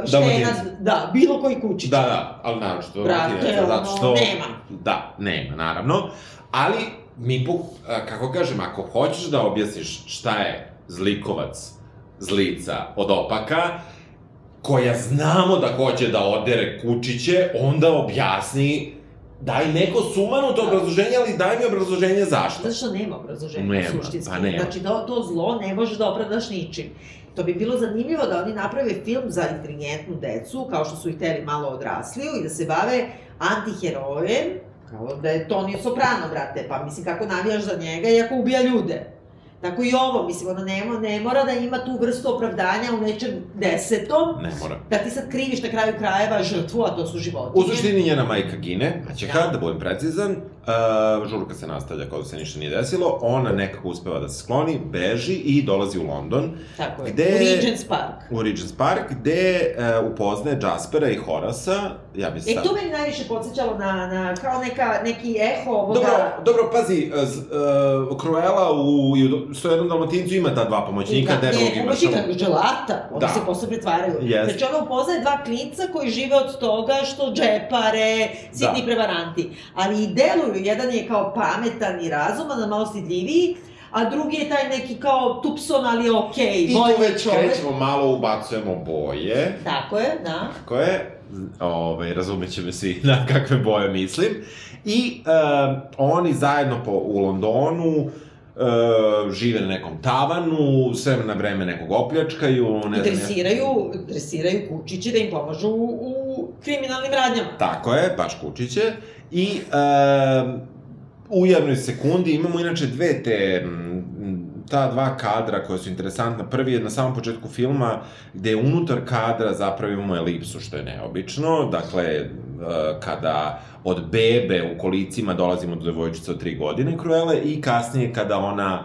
uh, Dalmatince. štena, da, bilo koji kućić. Da, da, ali naravno što Brate, zato što... nema. Da, nema, naravno. Ali, mi, po, a, kako kažem, ako hoćeš da objasniš šta je zlikovac zlica od opaka, koja znamo da hoće da odere kučiće, onda objasni daj neko sumanuto obrazloženje, ali daj mi obrazloženje zašto. Zato što nema obrazloženja Nema, suštinski. pa nema. Znači, to, to zlo ne možeš da opravdaš ničim. To bi bilo zanimljivo da oni naprave film za inteligentnu decu, kao što su i teli malo odrasliju, i da se bave antiherojem, kao da je Toni Soprano, brate, pa mislim kako navijaš za njega i ako ubija ljude. Tako i ovo, mislim, ono nema, ne mora da ima tu vrstu opravdanja u nečem desetom, Ne mora. da ti sad kriviš na kraju krajeva žrtvu, a to su životinje. U suštini njena majka gine, Maćeha, Da. da budem precizan, uh, žurka se nastavlja kao da se ništa nije desilo, ona nekako uspeva da se skloni, beži i dolazi u London, Tako je. Gde- U Regent's Park. u Regent's Park, gde uh, upoznaje Jaspera i Horasa, ja bi E, sad... to meni najviše podsjećalo na, na kao neka, neki eho ovoga... Dobro, dobro, pazi, uh, z- uh, Cruella u, u 101 Dalmatincu ima ta dva pomoćnika, da, da, ne, drugi imaš... pomoćnika dželata, oni Da. se posle pretvaraju. Jest. Znači, ona upoznaje dva klinca koji žive od toga što džepare, sitni Da. prevaranti. Ali i deluju, jedan je kao pametan i razuman, malo stidljiviji, a drugi je taj neki kao tupson, ali okej, I tu već čovek. krećemo, malo ubacujemo boje. Tako je, da. Tako je, ovaj, razumeće me svi na kakve boje mislim. I uh, oni zajedno po, u Londonu uh, žive na nekom tavanu, sve na vreme nekog opljačkaju, ne I znam... ja- dresiraju, dresiraju kučići da im pomažu u, u kriminalnim radnjama. Tako je, baš kučiće. I uh, u jednoj sekundi imamo inače dve te ta dva kadra koja su interesantna. Prvi je na samom početku filma gde unutar kadra zapravo imamo elipsu, što je neobično. Dakle, e, kada od bebe u kolicima dolazimo do devojčice od tri godine Cruelle i kasnije kada ona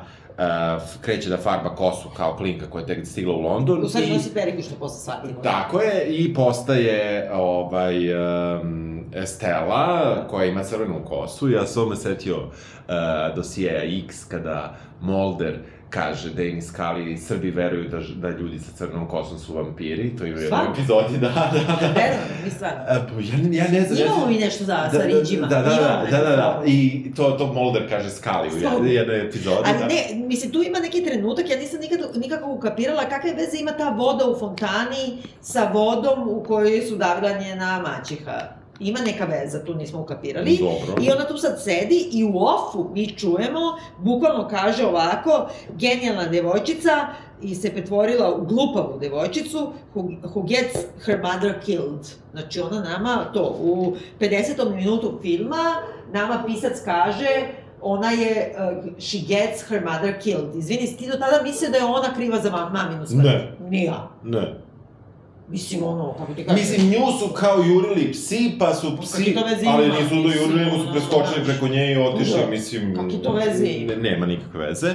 f- kreće da farba kosu kao klinka koja je tek stigla u London. U stvari i- nosi periku što posle shvatimo. Tako je, i postaje ovaj, um, Estela, koja ima crvenu kosu. Ja sam me setio uh, dosijeja X, kada Mulder kaže da im skali Srbi veruju da, da ljudi sa crvenom kosom su vampiri. To ima u jednoj epizodi, da, da, da. Verujem, mi stvarno. E, pa ja, ja ne znam... Imamo mi nešto za, sa riđima. Da, da, da, da, da, da, i to, to Mulder kaže skali u jednoj, jednoj epizodi. Ali da. ne, mislim, tu ima neki trenutak, ja nisam nikad, nikako ukapirala kakve veze ima ta voda u fontani sa vodom u kojoj su davila njena maćiha. Ima neka veza, tu nismo ukapirali. Dobro. I ona tu sad sedi i u ofu mi čujemo, bukvalno kaže ovako, genijalna devojčica i se pretvorila u glupavu devojčicu who, who gets her mother killed. Znači ona nama to u 50. minutu filma nama pisac kaže ona je, uh, she gets her mother killed. Izvini, ti do tada mislio da je ona kriva za ma- maminu smrt? Ne. Ni ja. Ne. Mislim, ono, kako ti kažem. Mislim, nju su kao jurili psi, pa su psi, ali nisu do jurili, nego su preskočili preko nje i otišli, Da. mislim... Kakve to veze ima? Ne, nema nikakve veze.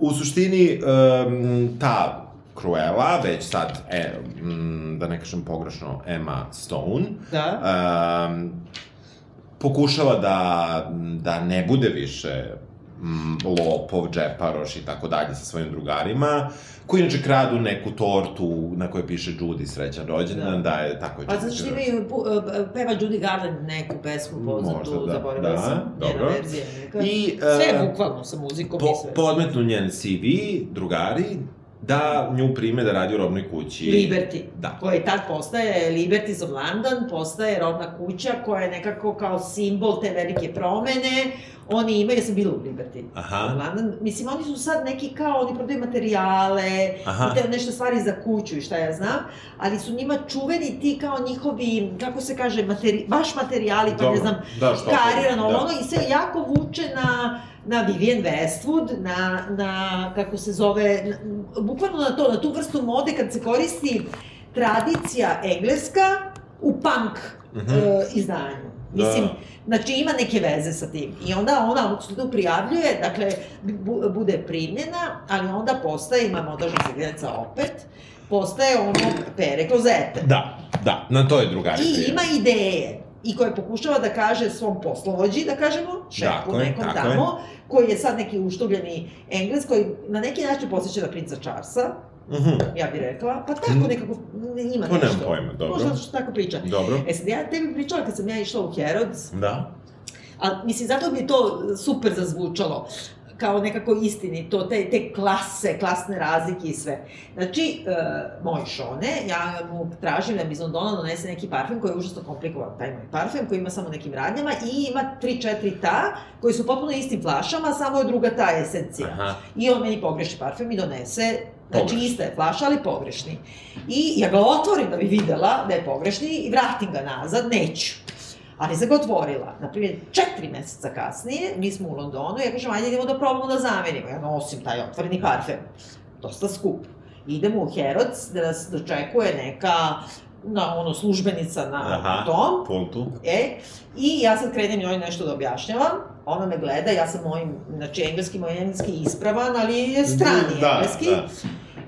U suštini, um, ta Cruella, već sad, e, m, da ne kažem pogrešno, Emma Stone, Da. um, pokušava da, da ne bude više lopov, džeparoš i tako dalje sa svojim drugarima, koji inače kradu neku tortu na kojoj piše Judy srećan rođendan, da, je tako je. Pa znači što imaju, pu- e, peva Judy Garland neku pesmu poznatu, Možda, da. zaboravila Da, sam, njena verzija neka. I, Sve e, bukvalno sa muzikom po, i sve. podmetnu njen CV, drugari, da nju prime da radi u robnoj kući. Liberty, Da. koja tad postaje Liberties of London, postaje rodna kuća koja je nekako kao simbol te velike promene. Oni imaju, ja sam bila u Liberty Aha. London, mislim, oni su sad neki kao, oni prodaju materijale, Aha. i te nešto stvari za kuću i šta ja znam, ali su njima čuveni ti kao njihovi, kako se kaže, materi, baš materijali, pa ne znam, Da, što? karirano, da. ono, i sve jako vuče na, na Vivienne Westwood, na, na, kako se zove, na, bukvalno na to, na tu vrstu mode kad se koristi tradicija engleska u punk Mhm. e, izdanju. Mislim, Da. znači ima neke veze sa tim. I onda ona se tu prijavljuje, dakle, bu, bude primljena, ali onda postaje, ima montažna segreca opet, postaje ono pere klozete. Da, da, na to je drugari I prijeli. ima ideje i koje pokušava da kaže svom poslovođi, da kažemo, šefu Tako je, nekom tako tamo, koji je sad neki uštugljeni engles, koji na neki način posjeća na princa Charlesa, Mhm. ja bih rekla, pa tako Mm. nekako ima nemam nešto. pojma, dobro. Možda zato što tako priča. Dobro. E sad, ja tebi pričala kad sam ja išla u Herods, Da. a mislim, zato bi to super zazvučalo. kao nekako istinito, te, te klase, klasne razlike i sve. Znači, e, moj Šone, ja mu tražim da mi iz Londona donese neki parfem koji je užasno komplikovan, taj moj parfem, koji ima samo nekim radnjama i ima 3-4 ta, koji su potpuno istim flašama, samo je druga ta esencija. Aha. I on meni pogreši parfem i donese Znači, ista je flaša, ali pogrešni. I ja ga otvorim da bi videla da je pogrešni i vratim ga nazad, neću. Ali sam ga otvorila. Naprimjer, četiri meseca kasnije, mi smo u Londonu, ja kažem, ajde idemo da probamo da zamenimo. Ja nosim taj otvoreni parfem. Dosta skup. Idemo u Herods, da nas dočekuje neka na, ono, službenica na Aha. tom. Pultu. E, i ja sad krenem njoj nešto da objašnjavam, ona me gleda, ja sam mojim, znači engleski, moj engleski ispravan, ali je strani Da, engleski. da.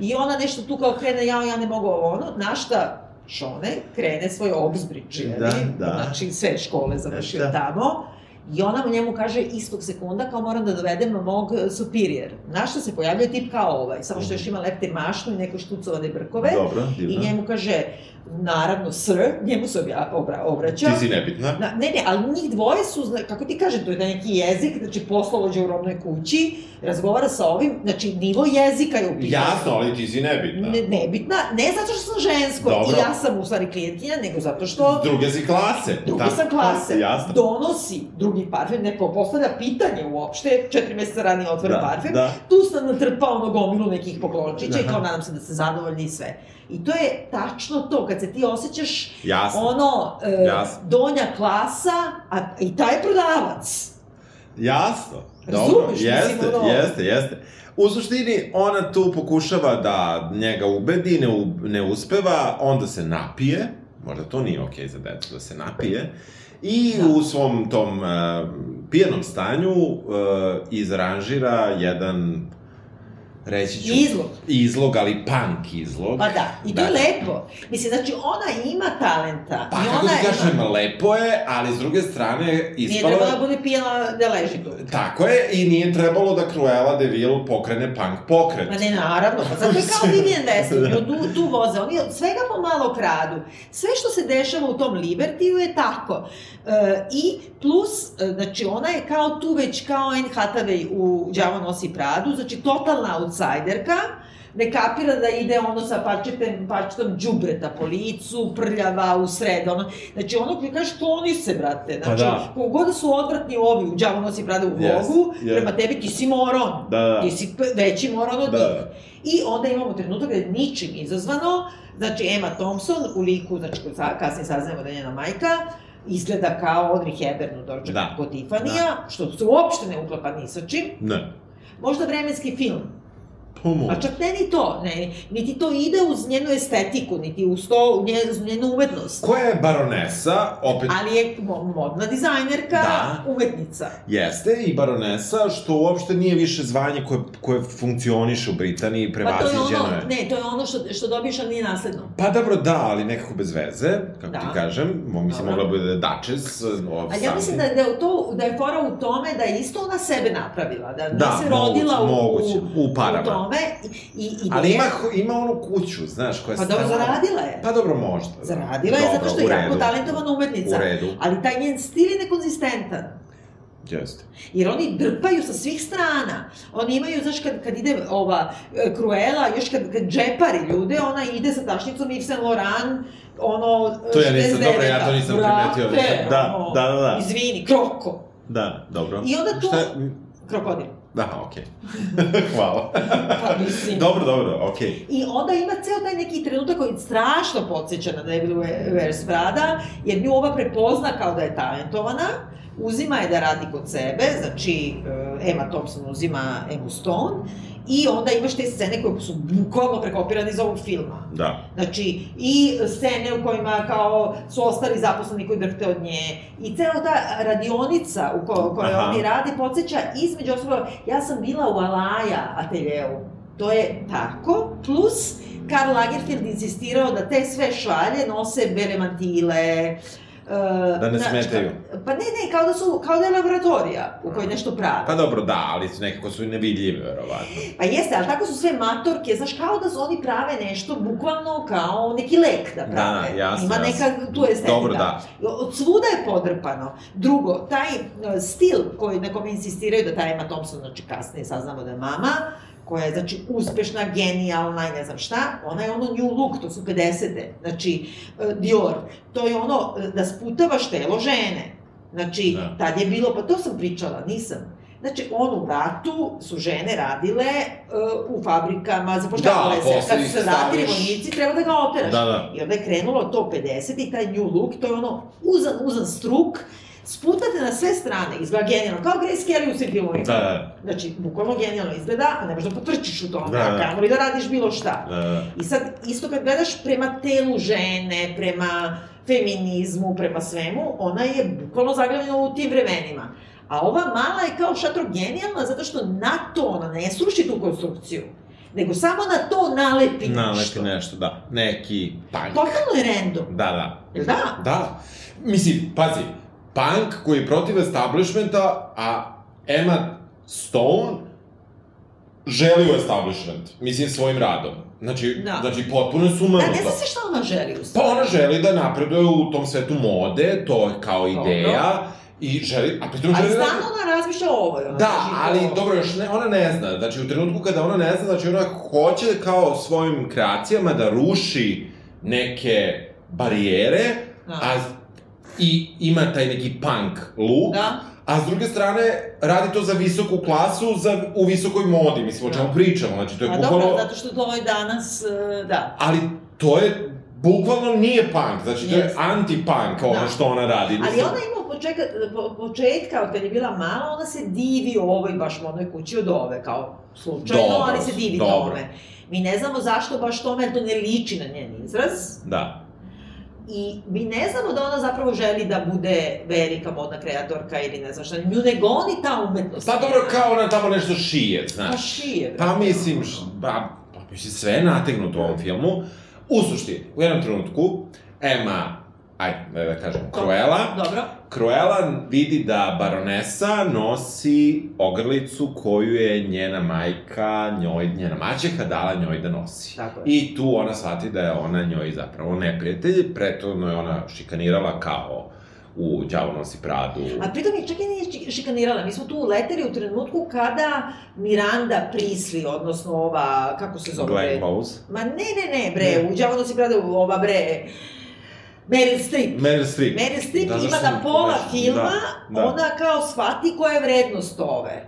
I ona nešto tu kao krene, ja, ja ne mogu ovo ono, na šta Šone krene svoj obzbrič? Da, da. znači sve škole završio Da. tamo. I ona mu njemu kaže istog sekunda kao moram da dovedem mog e, superior. Na što se pojavljuje tip kao ovaj, samo što još ima lepte mašnu i neko štucovane brkove. Dobro, I divno. njemu kaže, naravno, sir, njemu se obja, obra, obraća. Ti si nebitna. Na, ne, ne, ali njih dvoje su, kako ti kažem, to je neki jezik, znači poslovođa u rodnoj kući, razgovara sa ovim, znači nivo jezika je u pitanju. Jasno, ali ti si nebitna. Ne, nebitna, ne zato što sam žensko Dobro. i ja sam u stvari klijentkinja, nego zato što Druge si klase. drugi Da. sam klase, Jasno. donosi drugi parfem, neko postavlja pitanje uopšte, četiri meseca ranije otvore Da, parfem, da. tu sam natrpao ono gomilu nekih poklončića i kao nadam se da ste zadovoljni i sve. I to je tačno to, kad se ti osjećaš Jasno. ono, e, Jasno. donja klasa, a i taj prodavac. Jasno. Dobro, Razumeš, mislim, jeste, ono- jeste, jeste. U suštini, ona tu pokušava da njega ubedi, ne, u, ne uspeva, onda se napije, možda to nije okej za decu da se napije, i Da. u svom tom uh, pijenom stanju uh, izranžira jedan reći ću... Izlog. Izlog, ali punk izlog. Pa da, i to je lepo. Mislim, znači, ona ima talenta. Pa i kako ona ti kažem, lepo je, ali s druge strane Nije ispalo trebala je... da bude pijena da leži tu. Tako je, i nije trebalo da Cruella de Vil pokrene punk pokret. Ma ne, naravno, pa zato je kao Vivian Westwood, Da. da. tu, tu voze, oni svega pomalo kradu. Sve što se dešava u tom Libertiju je tako. E, I plus, e, znači, ona je kao tu već kao Anne Hathaway u Đavo nosi Pradu, znači totalna outsiderka, ne kapira da ide ono sa pačetem, pačetom džubreta po licu, prljava u sred, ono, znači ono koji kaže, kloni se, brate, Pa znači, da. koliko god da su odvratni ovi u Đavo nosi Prada u Yes, vlogu, yes. prema tebi ti si moron, Da, da. ti si veći moron od Da. njih. I onda imamo trenutak gde je ničim izazvano, znači Emma Thompson u liku, znači kasnije saznajemo da je njena majka, izgleda kao Audrey Hepburn u Dođe Da. kod Tifanija, što se uopšte ne uklapa ni sa čim. Ne. Možda vremenski film, Pumu. a čak ne ni to, ne, niti to ide uz njenu estetiku, niti uz to, nje- uz njenu umetnost. Koja je baronesa, opet Ali je mo- modna dizajnerka, Da. umetnica. jeste i baronesa, što uopšte nije više zvanje koje, koje funkcioniše u Britaniji, Pa to je prevaziđeno ono, je. ne, to je ono što, što dobiješ, ali nije nasledno. Pa dobro, da, ali nekako bez veze, kako Da. ti kažem, mo, mislim, mogla bude Duchess, of A ja mislim da, da, je to, da je fora u tome da je isto ona sebe napravila, da, Da, nije se rodila moguće, u, moguće, u parama. u tome i, i, i Ali ima, ima onu kuću, znaš, koja je Pa dobro, stara. zaradila je. Pa dobro, možda. da. Zaradila je zato što je jako talentovana umetnica. U redu, Ali taj njen stil je nekonzistentan. jeste. Jer oni drpaju sa svih strana. Oni imaju, znaš, kad, kad ide ova e, Cruella, još kad, kad džepari ljude, ona ide sa tašnicom Yves Saint Laurent, ono... To ja nisam, 69-a. dobro, ja to nisam primetio. Da, ono, da, da, da. Izvini, kroko. Da, dobro. I onda to- Šta, Krokodil. Da, okej. Hvala. Pa mislim. dobro, dobro, okej. I onda ima ceo taj neki trenutak koji strašno podsjeća na Devil Wears Prada, jer nju ova prepozna kao da je talentovana, uzima je da radi kod sebe, znači eh, Emma Thompson uzima Emma Stone, i onda imaš te scene koje su bukvalno prekopirane iz ovog filma. Da. Znači, i scene u kojima kao su ostali zaposleni koji drhte od nje, i cela ta radionica u ko, kojoj Aha. oni rade podsjeća, između ostalog, ja sam bila u Alaja ateljeu. To je tako, plus Karl Lagerfeld insistirao da te sve šalje nose bele mantile, Uh, Da ne smetaju. Pa ne, ne, kao da su, kao da je laboratorija u kojoj nešto prave. Pa dobro, da, ali su nekako su nevidljive, verovatno. Pa jeste, ali tako su sve matorke, znaš, kao da su oni prave nešto, bukvalno kao neki lek da prave. Da, jasno, Ima jasno. neka tu estetika. Dobro, da. Od svuda je podrpano. Drugo, taj e, stil koji, na kome insistiraju da ta Emma Thompson, znači kasnije saznamo da je mama, koja je, znači, uspešna, genijalna i ne znam šta, ona je ono new look, to su 50. Znači, e, Dior, to je ono e, da sputavaš telo žene. Znači, Da. tad je bilo, pa to sam pričala, nisam. Znači, on u ratu su žene radile uh, u fabrikama, zapošljavale Da, se. Kad su se vratili vojnici, treba da ga oteraš. Da, da. I onda je krenulo to 50 i taj new look, to je ono uzan, uzan struk, sputate na sve strane, izgleda genijalno, kao Grace Kelly u svim filmovima. Da, da. Znači, bukvalno genijalno izgleda, a ne možeš da potrčiš u tome, Da, da. kamoli da radiš bilo šta. Da, da. I sad, isto kad gledaš prema telu žene, prema feminizmu, prema svemu, ona je bukvalno zaglavljena u tim vremenima. A ova mala je kao šatro genijalna zato što na to ona ne sruši tu konstrukciju, nego samo na to nalepi nešto. Nalepi nešto, da. Neki punk. Totalno je random, Da, da. jel da? Da. Mislim, pazi, punk koji je protiv establishmenta, a Emma Stone želi u establishment. Mislim, svojim radom. Znači, Da. znači potpuno je Da, sumanuta. ne zna se šta ona želi u Pa stvari. ona želi da napreduje u tom svetu mode, to je kao Dobro. I želi, a pritom Ali želi da... stalno ona razmišlja o ovoj. Ona Da, drži ali to- dobro, još ne, ona ne zna. Znači, u trenutku kada ona ne zna, znači ona hoće kao svojim kreacijama da ruši neke barijere, Da. a i ima taj neki punk look, Da. a s druge strane radi to za visoku klasu, za, u visokoj modi, mislim, o čemu Da. pričamo, znači to je A bukvalno... dobro, zato što to je danas, e, da. Ali to je, bukvalno nije punk, znači to je Jeste. anti-punk ono Da. što ona radi. Ali mislim. ona ima od početka, po, početka, od kad je bila mala, ona se divi ovoj baš modnoj kući od ove, kao slučajno, Dobro, ali se divi dobro. tome. Mi ne znamo zašto baš tome, jer to ne liči na njen izraz. Da. I mi ne znamo da ona zapravo želi da bude velika modna kreatorka ili ne znam šta. Nju ne goni ta umetnost. Pa dobro, kao ona tamo nešto šije, Pa znaš. šije. Pa mislim, pa, pa mislim, sve je nategnuto u ovom filmu. U suštini, u jednom trenutku, Emma, ajde, da da kažem, Cruella, Dobro. Cruella vidi da baronesa nosi ogrlicu koju je njena majka, njoj, njena maćeha dala njoj da nosi. Tako je. I tu ona shvati da je ona njoj zapravo neprijatelj, prethodno je ona šikanirala kao u Đavo nosi Pradu. A pritom je čak i nije ši- šikanirala. Mi smo tu uleteli u trenutku kada Miranda Prisli, odnosno ova, kako se zove? Glenn? Close. Ma ne, ne, ne, bre, u Đavo nosi Prada, ova bre, Meryl Streep. Meryl Streep. Meryl Streep Da, ima da pola filma, da, da. ona kao shvati koja je vrednost ove.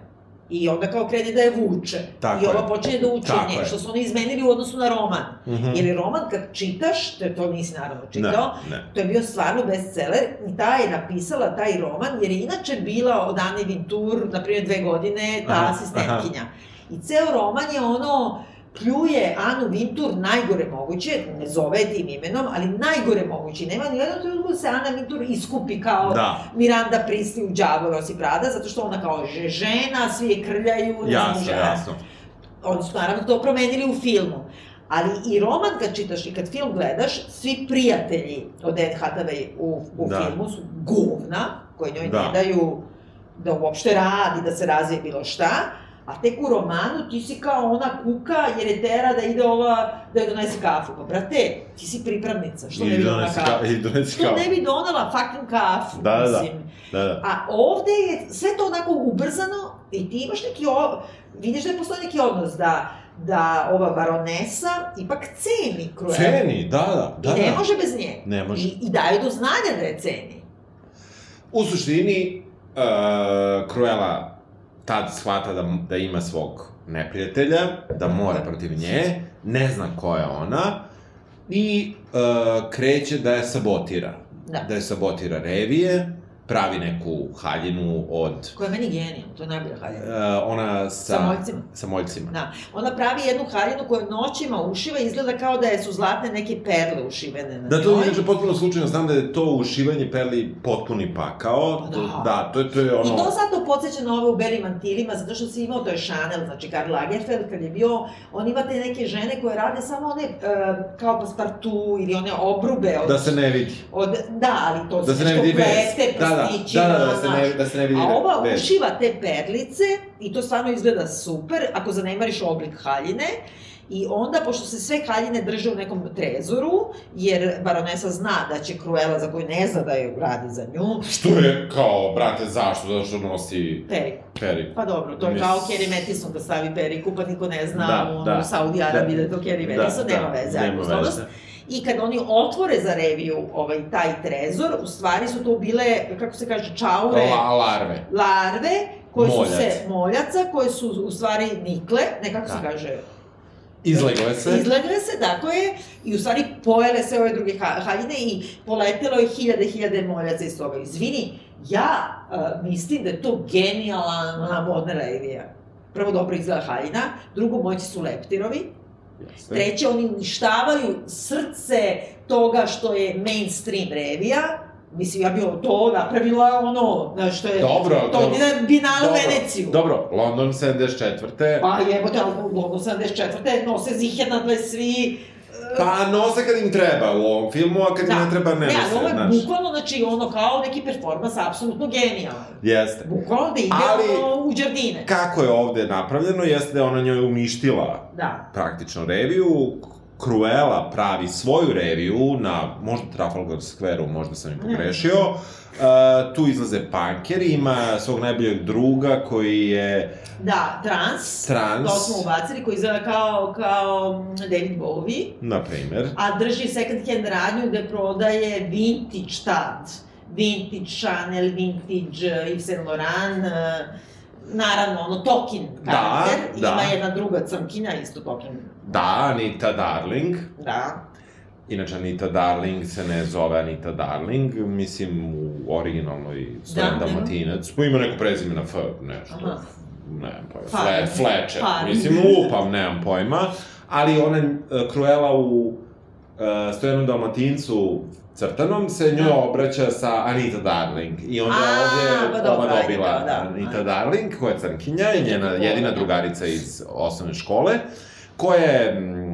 I onda kao krene da je vuče. Tako I ova je. počinje da Tako od nje, je. što su oni izmenili u odnosu na roman. Mhm. Jer je roman kad čitaš, to, to nisi naravno čitao, Ne, ne. To je bio stvarno bestseller i ta je napisala taj roman, jer je inače bila od Anne Vintur, na primjer dve godine, ta Aha, asistentkinja. I ceo roman je ono, pljuje Anu Vintur najgore moguće, ne zove tim imenom, ali najgore moguće. Nema ni jednog trenutku da se Ana Vintur iskupi kao Da. Miranda Prisli u Đavo Rosi Prada, zato što ona kao že- žena, svi je krljaju, Jasno, žena. jasno. Oni su naravno to promenili u filmu. Ali i roman kad čitaš i kad film gledaš, svi prijatelji od Anne Hathaway u, u Da. filmu su govna, koji njoj Da. ne daju da uopšte radi, da se razvije bilo šta, a tek u romanu ti si kao ona kuka jer je tera da ide ova, da joj donese kafu. Pa brate, ti si pripravnica, što ne I bi donela kafu? ka- I donesi Što kao. ne bi donela fucking kafu, Da, da, da. mislim. Da, da. A ovde je sve to onako ubrzano i ti imaš neki, o, vidiš da je postoji neki odnos da, da ova baronesa ipak ceni Cruella. Ceni, da, da, da. I ne da. može bez nje. Ne može. I, I daje do znanja da je ceni. U suštini, uh, Cruella tad shvata da, da ima svog neprijatelja, da mora protiv nje, ne zna ko je ona, i uh, kreće da je sabotira. Da. Da je sabotira revije, pravi neku haljinu od... Koja je meni genijalna, to je najbolja haljina. Uh, ona sa... Sa moljcima. Sa moljcima. Da. Ona pravi jednu haljinu koju noćima ušiva i izgleda kao da je su zlatne neke perle ušivene na Da, to je inače potpuno slučajno, znam da je to ušivanje perli potpuni pakao. Da. To, da, to je, to je ono... I to zato podsjeća na ove u belim mantilima, zato što si imao, to je Chanel, znači Karl Lagerfeld, kad je bio, on ima te neke žene koje rade samo one, uh, kao paspartu ili one obrube od... Da se ne vidi. Od, da, ali to Da se ne vidi plete, Da, da, prstićima, da, da, da se ne- da se ne vidi A ova vez. ušiva te perlice i to stvarno izgleda super, ako zanemariš oblik haljine, I onda, pošto se sve haljine drže u nekom trezoru, jer baronesa zna da će Cruella, za koju ne zna da je radi za nju, Što je kao, brate, zašto? Zato što nosi periku. periku. Pa dobro, to je Mis- kao Kerry Mattison da stavi periku, pa niko ne zna Da, u, da. u Saudi Arabiji da, Da. je to Kerry Mattison, nema veze, ajmo nema veze. I kad oni otvore za reviju ovaj, taj trezor, u stvari su to bile, kako se kaže, čaure, La, larve. larve, koje Moljac. su se, moljaca, koje su u stvari nikle, ne kako se Da. kaže, Izlegle se. izlegle se, dakle, i u stvari pojele sve ove druge ha- haljine i poletelo je hiljade, hiljade moljaca iz toga. Izvini, ja uh, mislim da je to genijalna modna revija. Prvo, dobro izgleda haljina, drugo, moći su leptirovi, Jeste. treće, oni uništavaju srce toga što je mainstream revija, Mislim, ja bi to napravila ono, znaš, što je... Dobro, to dobro. bi na binalu Dobro, Veneciju. Dobro, London 74. Pa jebote, London 74. nose zihenadle svi... Pa nose kad im treba u ovom filmu, a kad im ne treba ne ne, ali nose, ovo je bukvalno, znači, ono kao neki performans apsolutno genijalan. Jeste. Bukvalno da ide Ali- ono u džardine. Kako je ovde napravljeno, jeste da je ona njoj uništila Da. praktično reviju, Cruella pravi svoju reviju na možda Trafalgar Square-u, možda sam i pogrešio. Uh, tu izlaze pankeri, ima svog najboljeg druga koji je Da, trans. trans, To smo ubacili, koji izgleda kao, kao mm, David Bowie. na primer. A drži second hand radnju gde prodaje vintage tad. Vintage Chanel, vintage eh, Yves Saint Laurent, eh, naravno, ono, Tokin Da, karakter. da. Ima jedna druga crnkinja, isto Tokin. Da, Anita Darling. Da. Inače, Anita Darling se ne zove Anita Darling, mislim, u originalnoj Stojan Da. Dalmatinac, pa ima neko prezime na F, nešto. Aha. Nemam pojma, Fle, Fletcher, pa. mislim, lupam, nemam pojma. Ali ona, uh, Cruella u uh, Stojanu Dalmatincu crtanom se njoj Da. obraća sa Anita Darling. I onda A, ovde pa ova dobila kao da. Anita Darling, koja je crnkinja i njena jedina da. drugarica iz osnovne škole, koja je mm,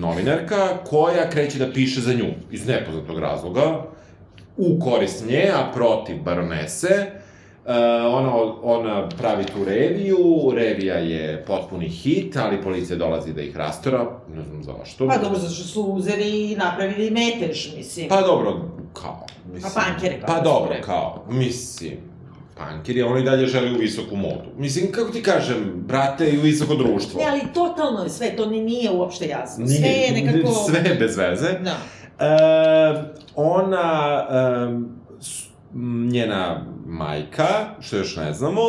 novinarka, koja kreće da piše za nju, iz nepoznatog razloga, u korist nje, a protiv baronese. Uh, ona, ona pravi tu reviju, revija je potpuni hit, ali policija dolazi da ih rastora, ne znam zašto. Pa dobro, zato što su uzeli i napravili metež, mislim. Pa dobro, kao, mislim... Pa pankeri, kako Pa su dobro, rekli. kao, mislim, pankeri, a oni dalje želi u visoku modu. Mislim, kako ti kažem, brate, i u visoko društvo. Ne, ali totalno je sve, to ni nije uopšte jasno. Nije- sve je nekako... Sve je bez veze. Da. E, ona, e, s- m, njena majka, što još ne znamo,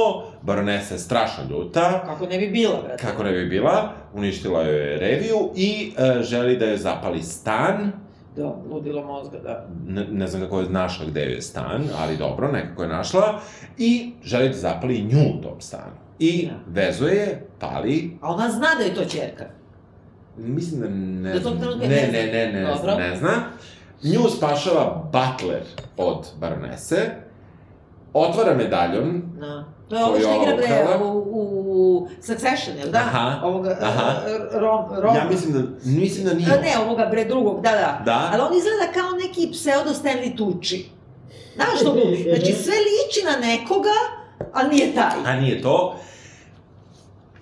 baronesa je strašno ljuta, Kako ne bi bila, brate. kako ne bi bila, uništila joj je reviju i e, želi da joj zapali stan, Da, ludilo mozga, da. ne, ne znam kako je našla gde je stan, ali dobro, nekako je našla, i želi da zapali nju u tom stanu. I Da. vezuje je, pali, A ona zna da je to čerka. mislim da ne trenutka ne, ne ne, ne, ne, Dobro. zna, ne zna. Nju spašava Butler od baronese, otvara medaljon, Da. To je ovo što ova igra bre u, u Succession, jel da? Aha, Ovoga, aha. uh, Rom, Rom, ja mislim da, mislim da nije. A ne, ovoga bre drugog, da, da. Da? Ali on izgleda kao neki pseudo Stanley Tucci. Znaš što mu, znači sve liči na nekoga, ali nije taj. A nije to.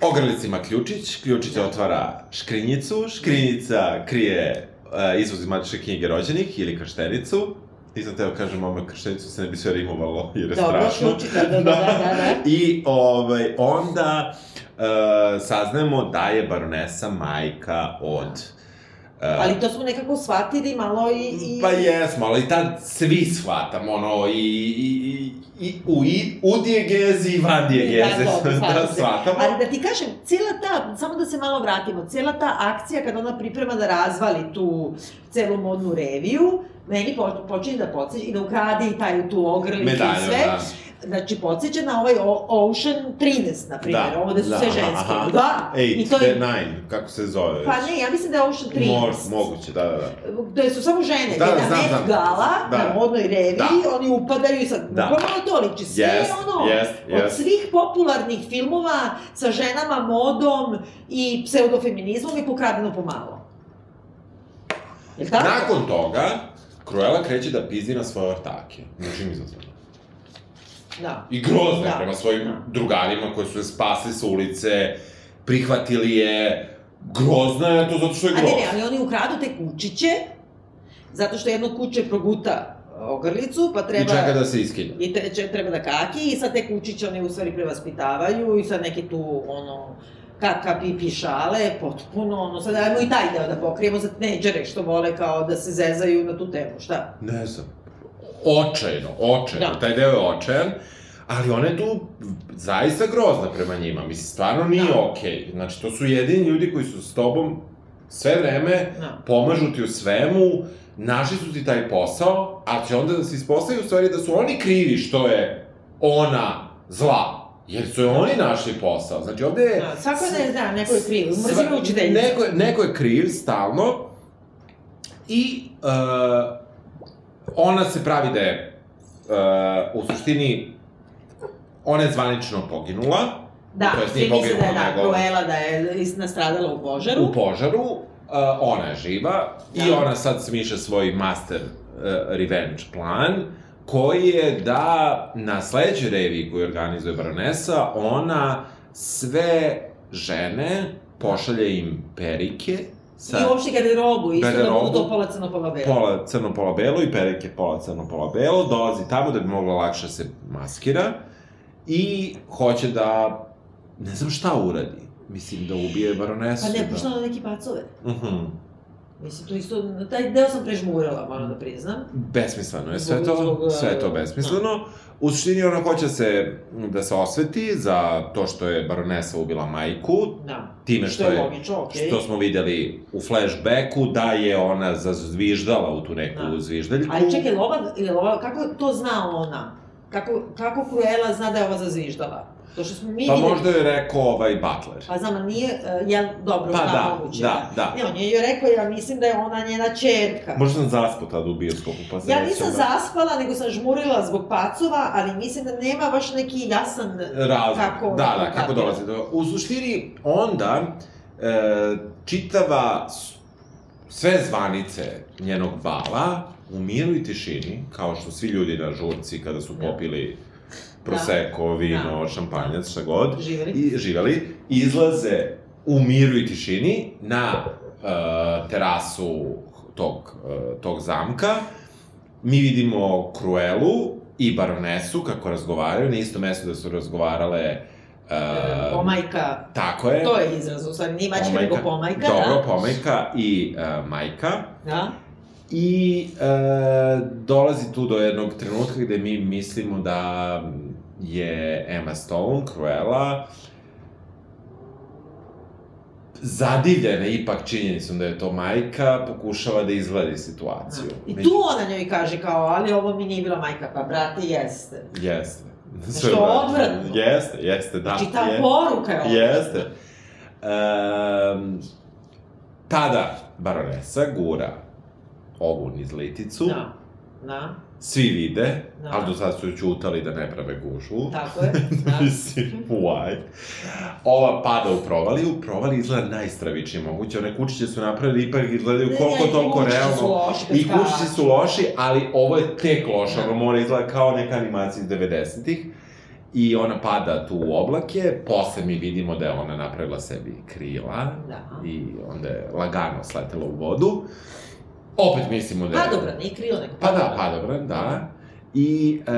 Ogrlic ima ključić, ključić otvara škrinjicu, škrinjica krije uh, izvoz iz matične knjige rođenih ili krštenicu. Nisam teo kažem ome krštenicu, se ne bi sve rimovalo, jer je Dobro, strašno. ključić, da, da, da, da, da. I ovaj, onda uh, saznajemo da je baronesa majka od... Uh, Ali to smo nekako shvatili malo i... i... Pa jesmo, ali tad svi shvatamo, ono, i, i, i, u, i, u dijegezi i van dijegeze, Da, dobro, da shvatamo. Ali da ti kažem, cijela ta, samo da se malo vratimo, cijela ta akcija kada ona priprema da razvali tu celu modnu reviju, meni po, počinje da podsjeća i da ukrade i taj tu ogrlicu i Medalju, sve. da. Znači, podsjeća na ovaj Ocean 13, na primjer, Da, ovo da su da, sve ženske. aha. Da, i Eight, to je... nine, kako se zove Pa ne, ja mislim da je Ocean 13. Mo, moguće, da, da, da. Da su samo žene, Da, da, da, na znam. Gala, Da. na modnoj reviji, Da. oni upadaju i sad, Da. bukvalno to liči. Sve Jest, ono, jest, od jest. svih popularnih filmova sa ženama, modom i pseudofeminizmom je pokradeno pomalo. Jel tako? Nakon toga, Cruella kreće da pizdi na svoje ortake. Znači mi zato. Da. I grozno Da. prema svojim Da. drugarima koji su je spasli sa ulice, prihvatili je, grozna je to zato što je A ne, ne, ali oni ukradu te kučiće, zato što jedno kuće proguta ogrlicu, pa treba... I čeka da se iskilja. I te, treba da kaki i sad te kučiće oni u stvari prevaspitavaju i sad neke tu, ono, kaka pipi šale, potpuno, ono, sad ajmo i taj deo da pokrijemo za tneđere što vole kao da se zezaju na tu temu, šta? Ne znam. Očajno, očajno. Da. Taj deo je očajan. Ali ona je tu zaista grozna prema njima. Mislim, stvarno nije Da. okej. Znači, to su jedini ljudi koji su s tobom sve vreme, Da. pomažu ti u svemu, našli su ti taj posao, a će onda da se ispostavi u stvari da su oni krivi što je ona zla. Jer su je oni našli posao. Znači, ovde je... Da, svako je ne zna, neko je kriv, mrzimo učiteljicu. Neko, je- neko je kriv, stalno. I uh, ona se pravi da je uh, u suštini ona je zvanično poginula Da, to jest svi misle da je da, Cruella da je nastradala u požaru. u požaru, uh, ona je živa i Da. ona sad smišlja svoj master uh, revenge plan koji je da na sledećoj reviji koju organizuje baronesa, ona sve žene pošalje im perike sa I uopšte garderobu, isto da budu pola crno, pola belo. pola crno, pola belo i perike pola crno, pola belo, dolazi tamo da bi mogla lakše se maskira i hoće da, ne znam šta uradi, mislim da ubije baronesu. Pa ne, da... pušta na neki pacove. Mhm. Mislim, to isto, taj deo sam prežmurala, moram da priznam. Besmisleno je sve to, zbog, sve je to uh, besmisleno. U suštini ona hoće se, da se osveti za to što je baronesa ubila majku, Da. time što, Što je logično, okej. što smo videli u flashbacku, da je ona zazviždala u tu neku Da. zviždaljku. Ali čekaj, lova, ili lova, kako to zna ona? Kako, kako Cruella zna da je ova zazviždala? To što smo mi Pa videli- možda je rekao ovaj Butler. Pa znam, nije, uh, jel, dobro, Pa da, da, moguće. da, da. Ne, on je joj rekao, ja mislim da je ona njena čerka. Možda sam zaspao tada u bioskopu, pa se Ja nisam da- zaspala, nego sam žmurila zbog pacova, ali mislim da nema baš neki jasan... razlog. Kako- da, da, kako dolazi do... U suštini, onda, e, čitava, sve zvanice njenog bala, u miru i tišini, kao što svi ljudi na žurci kada su Da. Popili prosecco, vino, Da. šampanjac, šta god, Živeli. i živeli, izlaze u miru i tišini na e, terasu tog, e, tog zamka. Mi vidimo Cruelu i baronesu kako razgovaraju, na isto mesto da su razgovarale e, Pomajka, Tako je. to je izraz, u stvari, nije mačka, nego pomajka, Dobro, da. pomajka i e, majka. Da. I e, dolazi tu do jednog trenutka gde mi mislimo da je Emma Stone, Cruella, zadivljena ipak činjenicom da je to majka, pokušava da izgledi situaciju. I Među- tu ona njoj kaže kao, ali ovo mi nije bila majka, pa brate, jeste. Jeste. Sve vraća. odvratno. Jeste, jeste, da. Znači, ta je- poruka je odvratna. Jeste. Um, tada baronesa gura ovu niz liticu, Da, da, svi vide, Da. ali do sada su ćutali da ne prave gužvu. tako je. Da. Mislim, why? Ova pada u provaliju, provali izgleda najstravičnije moguće, one kučiće su napravili, ipak izgledaju koliko ne, toliko realno. su loši, I skaču. su loši, ali ovo je tek loše, Da. ono mora izgleda kao neka animacija iz 90-ih. I ona pada tu u oblake, posle mi vidimo da je ona napravila sebi krila Da. i onda je lagano sletela u vodu. Opet mislimo da je... Padobran, nije krilo, nego Pa da, padobran, da. I e,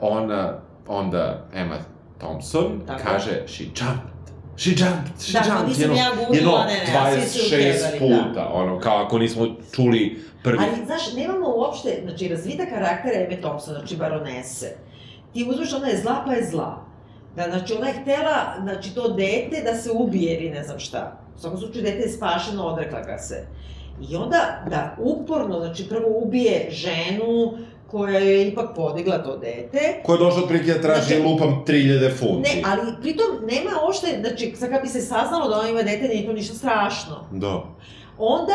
ona, onda Emma Thompson Tako. kaže she jumped, she jumped, she Da, jumped, nisam jedno, ja googlila, jedno ne, ne, a svi su 26 pevali, da. puta, ono, kao ako nismo čuli prvi. Ali, znaš, nemamo uopšte, znači, razvita karaktera Eme Thompson, znači, baronese. Ti uzmeš, ona je zla, pa je zla. Da, znači, ona je htela, znači, to dete da se ubije ili ne znam šta. U svakom slučaju, dete je spašeno, odrekla ga se. I onda da uporno, znači prvo ubije ženu koja je ipak podigla to dete. Ko je došao otprilike da traži Znači- lupam 3000 funti. Ne, ali pritom nema ošte, znači sad kad bi se saznalo da ona ima dete, nije to ništa strašno. Da. Onda,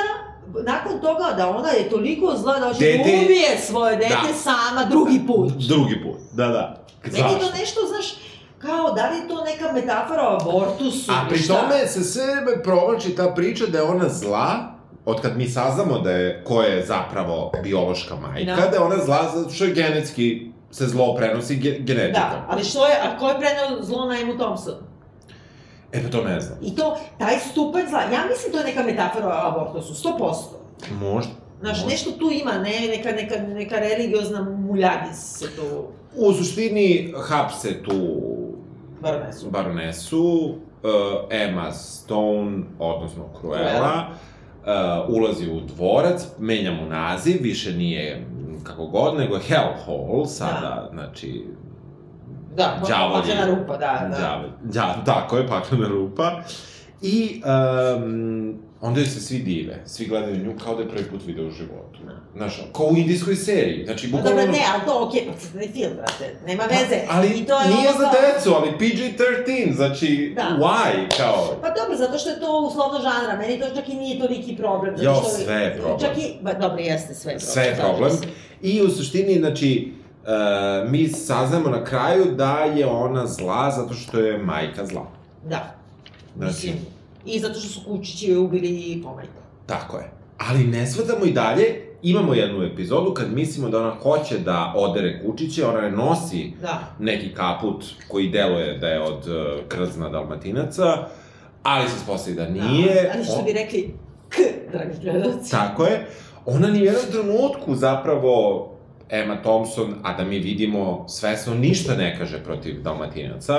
nakon toga da ona je toliko zla da hoće Dete- da ubije svoje dete Da. sama drugi put. Drugi put, da, da. Meni je to nešto, znaš, kao, da li je to neka metafora o abortusu A pri tome se sve provlači ta priča da je ona zla, od kad mi saznamo da je, ko je zapravo biološka majka, Da. da je ona zla zato što je genetski se zlo prenosi ge, genetikom. Da, ali što je, a ko je preneo zlo na Emu Thompson? E pa to ne znam. I to, taj stupanj zla, ja mislim to je neka metafora o abortusu, 100%. Možda. Znaš, možda. nešto tu ima, ne, neka, neka, neka religiozna muljagis se tu U suštini hapse tu baronesu. baronesu, uh, Emma Stone, odnosno Cruella, uh, ulazi u dvorac, menja mu naziv, više nije kako god, nego je Hellhole, sada, znači, Da, đavolji- paklena rupa, da, da. Đavolj, đa, tako je, paklena rupa. I um, onda joj se svi dive, svi gledaju nju kao da je prvi put video u životu. Znaš, kao u indijskoj seriji, znači Pa bukvalno... dobro, ne, ali to okej, pa crtani film, brate, nema veze. Pa, ali I to je nije ono za decu, ali PG-13, znači, Da. why, kao... Pa dobro, zato što je to uslovno žanra, meni to čak i nije toliki problem. zato Jo, što, sve je problem. Čak i, ba, dobro, jeste, sve je problem. Sve je slažem problem. I u suštini, znači, uh, mi saznamo na kraju da je ona zla zato što je majka zla. Da, Znači, mislim, i zato što su kučići joj ubili pomajku. tako je. Ali ne shvatamo i dalje, imamo jednu epizodu kad mislimo da ona hoće da odere kučiće, ona ne nosi Da. neki kaput koji deluje da je od uh, krzna dalmatinaca, ali se ispostavi da nije. Da, ali što bi rekli, k, dragi gledalci. Tako je. Ona ni u jednom trenutku zapravo Emma Thompson, a da mi vidimo svesno ništa ne kaže protiv dalmatinaca,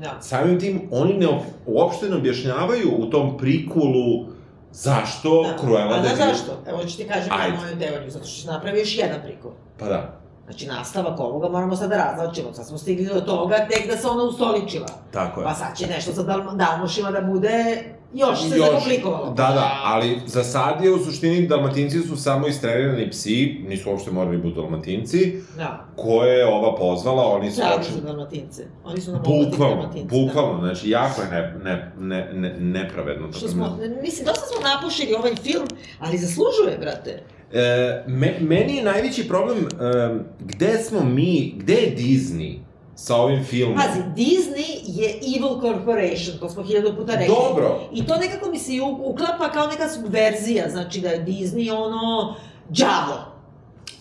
Da. samim tim oni ne, op- uopšte ne objašnjavaju u tom prikulu zašto da. Cruella A de znaš Vil- zašto? Evo ću ti kažem Ajde. moju teoriju, zato što će napravi još jedan prikol. Pa da, Znači, nastavak ovoga moramo sad da razlačimo. Sad smo stigli do toga tek da se ona ustoličila. tako je. Pa sad će nešto sa Dal Dalmošima da bude još se zakomplikovalo. Da, da, ali za sad je u suštini dalmatinci su samo istrenirani psi, nisu uopšte morali budu dalmatinci, Da. koje je ova pozvala, oni su Čao očin... za Dalmatince. Oni su Bukvalno, Dalmatinci. bukvalno, znači jako je ne, ne, ne, ne, nepravedno. Da. Što smo, mislim, dosta smo napušili ovaj film, ali zaslužuje, brate. E, me, meni je najveći problem e, gde smo mi, gde je Disney sa ovim filmom? Pazi, Disney je evil corporation, to smo hiljadu puta rekli. Dobro, I to nekako mi se uklapa kao neka subverzija, znači da je Disney ono, đavo.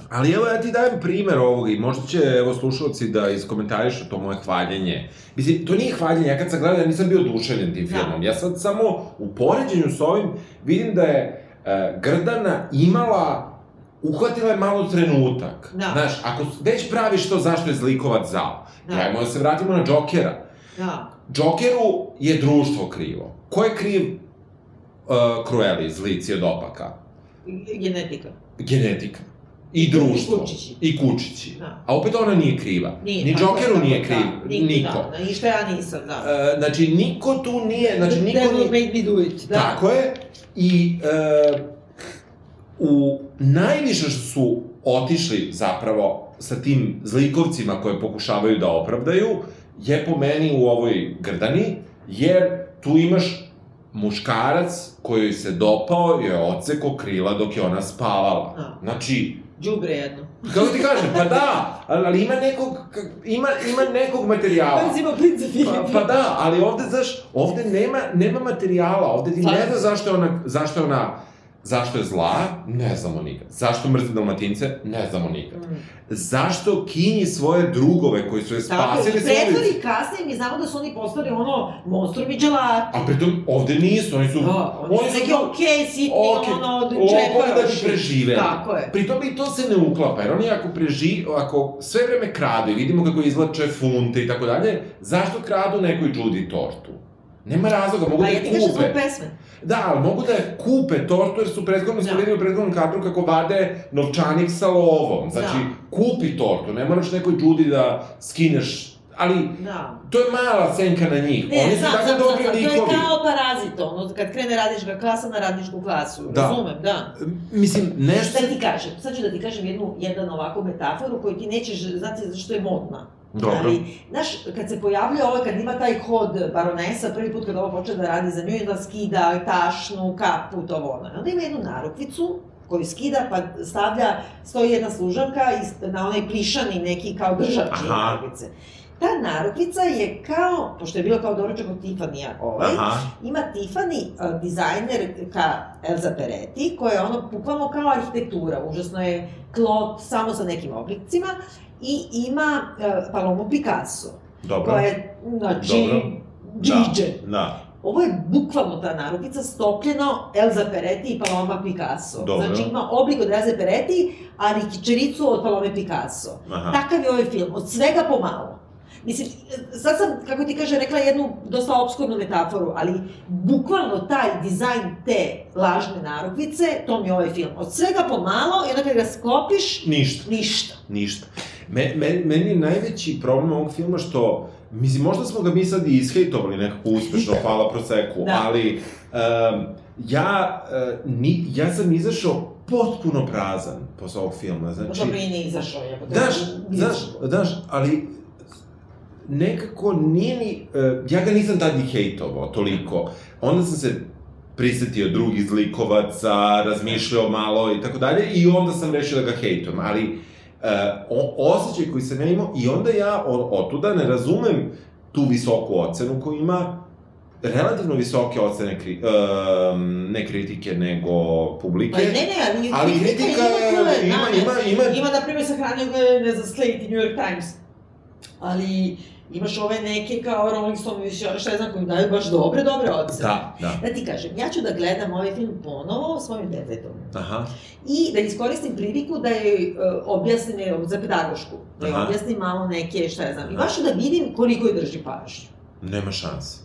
ali evo ja ti dajem primer ovoga i možda će evo slušalci da iskomentarišu to moje hvaljenje. Mislim, to nije hvaljenje, ja kad sam gledao ja nisam bio oduševljen tim Da. filmom. Ja sad samo u poređenju s ovim vidim da je e, Grdana imala uhvatila je malo trenutak. Da. Znaš, ako već praviš to zašto je zlikovac zao, Da. da. ajmo da se vratimo na Jokera. Da. Jokeru je društvo krivo. Ko je kriv uh, Cruelli, zlici od opaka? I- Genetika. Genetika. I društvo. I kučići. I kučići. Da. A opet ona nije kriva. Nije, Ni je, Jokeru tako nije je, kriv. Da, niko. niko. Da, da, ništa ja nisam, da. Uh, znači, niko tu nije... Znači, The niko devil nije... made me do it, da. Tako je. I uh, u najviše što su otišli zapravo sa tim zlikovcima koje pokušavaju da opravdaju, je po meni u ovoj grdani, jer tu imaš muškarac koji se dopao je oceko krila dok je ona spavala. Da. Znači, Đubre jedno. kako ti kažem, pa da, ali, ima nekog, ima, ima nekog materijala. Filipa. Pa, pa da, ali ovde, znaš, ovde nema, nema materijala, ovde ti ne zna zašto je ona, zašto je ona, zašto je zla, ne znamo nikad. Zašto mrzi dalmatince, ne znamo nikad. Mm. Zašto kinji svoje drugove koji su je Tako, spasili svoje pretvori kasnije mi znamo da su oni postali ono monstrumi dželati. A pritom, ovde nisu, oni su... Da, oni su neki okej, sitni, okej, ono, džepa da bi još. preživeli. Tako je. Pritom i to se ne uklapa, jer oni ako preži, ako sve vreme kradu i vidimo kako izlače funte i tako dalje, zašto kradu nekoj Judy tortu? Nema razloga, mogu Pa da ja je ti kažem zbog kupe. pesme. Da, ali mogu da je kupe tortu, jer su prethodno Da. videli u prethodnom kadru kako vade novčanik sa lovom. Znači, Da. kupi tortu, ne moraš nekoj Judy da skineš ali Da. to je mala senka na njih. Ne, Oni su tako dobri znam, to je likovi. kao parazit, ono, kad krene radnička klasa na radničku klasu, Da. razumem, da. Mislim, nešto... Šta ti kažem? Sad ću da ti kažem jednu, jedan ovako metaforu koju ti nećeš znati zašto je modna. Dobro. Ali, znaš, kad se pojavljuje ovo, kad ima taj hod baronesa, prvi put kad ovo počne da radi za nju, i da skida tašnu, kapu, to ono. Onda ima jednu narukvicu, koju skida, pa stavlja, stoji jedna služavka na onaj plišani neki kao držač narukvice. Ta narukvica je kao, pošto je bilo kao doručak od Tiffany-a ovaj, Aha, ima Tiffany uh, dizajner ka Elza Peretti, koja je ono bukvalno kao arhitektura, užasno je klot samo sa nekim oblicima i ima uh, Palomu Picasso, dobro. koja je, znači, Dobro. džiđe. Da, Ovo je bukvalno ta narukvica stopljeno Elza Peretti i Paloma Picasso. Dobro. Znači ima oblik od Elza Peretti, ali kičericu od Palome Picasso. aha. Takav je ovaj film, od svega pomalo. Mislim, sad sam, kako ti kaže, rekla jednu dosta obskurnu metaforu, ali bukvalno taj dizajn te lažne narukvice, to mi je ovaj film. Od svega pomalo i onda kad ga sklopiš, Ništa. ništa. Ništa. Me, me, meni je najveći problem ovog filma što, mislim, možda smo ga mi sad i ishejtovali nekako uspešno, hvala proseku, Da. ali um, ja, uh, ni, ja sam izašao potpuno prazan posle ovog filma, Znači. Dobro, i nije izašao je. Daš, znaš, znaš, ali nekako nije ni, uh, ja ga nisam tad ni hejtovao toliko. Onda sam se prisetio drugih zlikovaca, razmišljao malo i tako dalje i onda sam rešio da ga hejtujem, ali uh, o, osjećaj koji sam ja imao i onda ja o, otuda ne razumem tu visoku ocenu koju ima relativno visoke ocene, kri, um, ne kritike, nego publike. Pa ne, ne, ali, Ali kritika ima, ima, ima, ima, ima, Ima, na primjer, sahranio ga je, ne znam, Slate i New York Times. Ali imaš ove neke kao Rolling Stone, šta ja znam, koji daju baš dobre, dobre ocene. Da, da. Da ti kažem, ja ću da gledam ovaj film ponovo s mojim detetom. Aha. I da iskoristim priliku da je uh, objasnim je za pedagošku. Da je Aha. objasnim malo neke, šta ja znam. I Aha. baš da vidim koliko je drži pažnju. Nema šanse.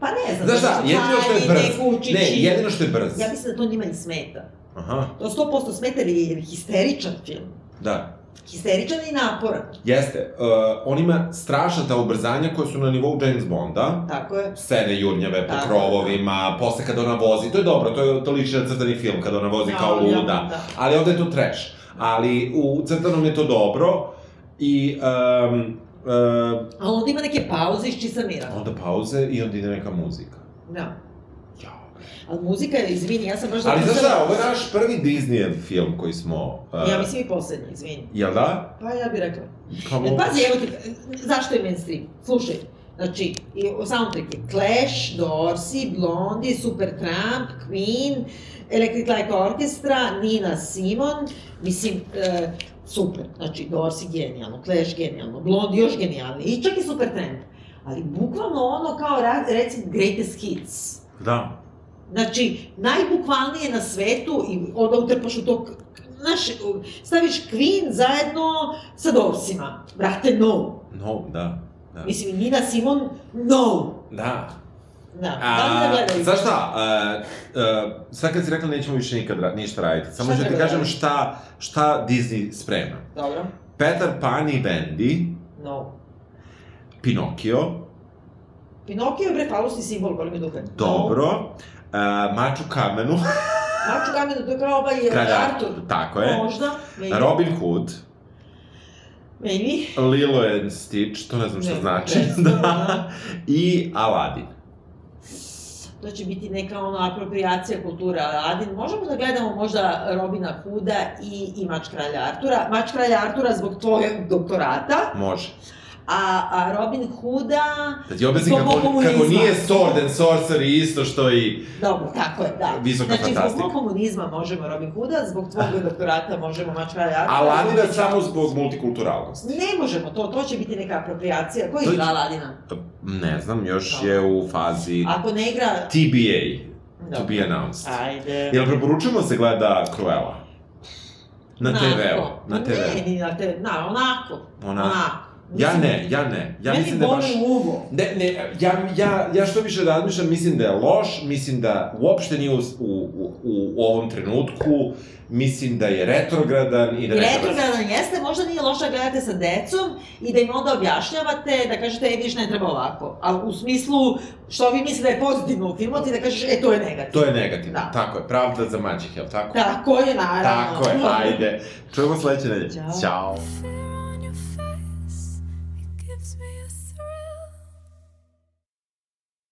Pa ne znam, Znaš šta, nešto jedino što je brz. Ne, jedino što je brz. Ja mislim da to njima i smeta. Aha, To 100% smeta jer je histeričan film. da. Histeričan i naporan. Jeste. Uh, on ima strašna ta ubrzanja koja su na nivou James Bonda. Tako je. Scene jurnjave po Tako, krovovima, posle kada ona vozi, to je dobro, to je to liči na crtani film, kada ona vozi kao Ja, ja, luda. da. Ali ovde je to trash. Ali u crtanom je to dobro. I um, uh, A onda ima neke pauze iz čisa mira. onda pauze i onda ide neka muzika. Da. Ali muzika je, izvini, ja sam baš Ali znaš šta, ovo je naš prvi Disneyev film koji smo... Uh, Ja mislim i poslednji, izvini. Jel da? Pa ja bih rekla. Pa Jer mogu- pazi, evo ti, zašto je mainstream? Slušaj, znači, i soundtrack je Clash, Dorsey, Blondie, Supertramp, Queen, Electric Light Orchestra, Nina Simon, mislim, e, super, znači Dorsey genijalno, Clash genijalno, Blondie još genijalni, i čak i Supertramp. Ali bukvalno ono kao, recimo, greatest hits. Da. Znači, najbukvalnije na svetu i onda utrpaš u to, znaš, staviš Queen zajedno sa Dorsima. Brate, no. No, da. Da. Mislim, Nina Simon, no. Da. Da, da li da znaš šta, a, a, sad kad si rekla nećemo više nikad ra ništa raditi, samo ću ti kažem šta, šta Disney sprema. Dobro, Peter Pan i Wendy, no. Pinokio, Pinokio je bre falusni simbol, boli me dupe. dobro, a, Maču Kamenu. Maču kamenu, to je kao ovaj Kralj Artur. tako je, Možda, maybe. Robin Hood, Maybe. Lilo and Stitch, to ne znam šta Ne, znači, znam, da, i Aladdin. To će biti neka ono apropriacija kulture Aladin. Možemo da gledamo možda Robina Hooda i, i Mač kralja Artura. Mač kralja Artura zbog tvojeg doktorata, Može. A, a Robin Hooda... Da ti objasnim zbog kako, komunizma. kako nije Sword and Sorcery isto što i... Dobro, tako je, da. Visoka znači, fantastika. zbog mog komunizma možemo Robin Hooda, zbog tvog doktorata možemo Mač kralja Artura. Aladina zbog- samo zbog multikulturalnosti. Ne možemo, to, to će biti neka apropriacija. Ko To igra Aladina? Ne znam, još Dobro. je u fazi Ako ne igra... TBA, to Dobro. be announced. Ajde. Jel preporučujemo se gleda Cruella? Na Onako. TV-u, na Pa TV. Ne, ni na TV, na, onako. Ona, Onako. Ja ne, ja ne. Ja mislim da baš... uvo. Ne, ne, ja, ja, ja što više razmišljam, mislim da je loš, mislim da uopšte nije u, u, u, u ovom trenutku, mislim da je retrogradan i da I ne retrogradan jeste, možda nije loše da gledate sa decom i da im onda objašnjavate, da kažete, e, vidiš, ne treba ovako. A u smislu, što vi mislite da je pozitivno u filmu, ti da kažeš, e, to je negativno. To je negativno, Da. tako je, pravda za mađih, jel tako? Tako je, naravno. Tako je, ajde. Čujemo sledeće nedelje. Ćao. Ćao.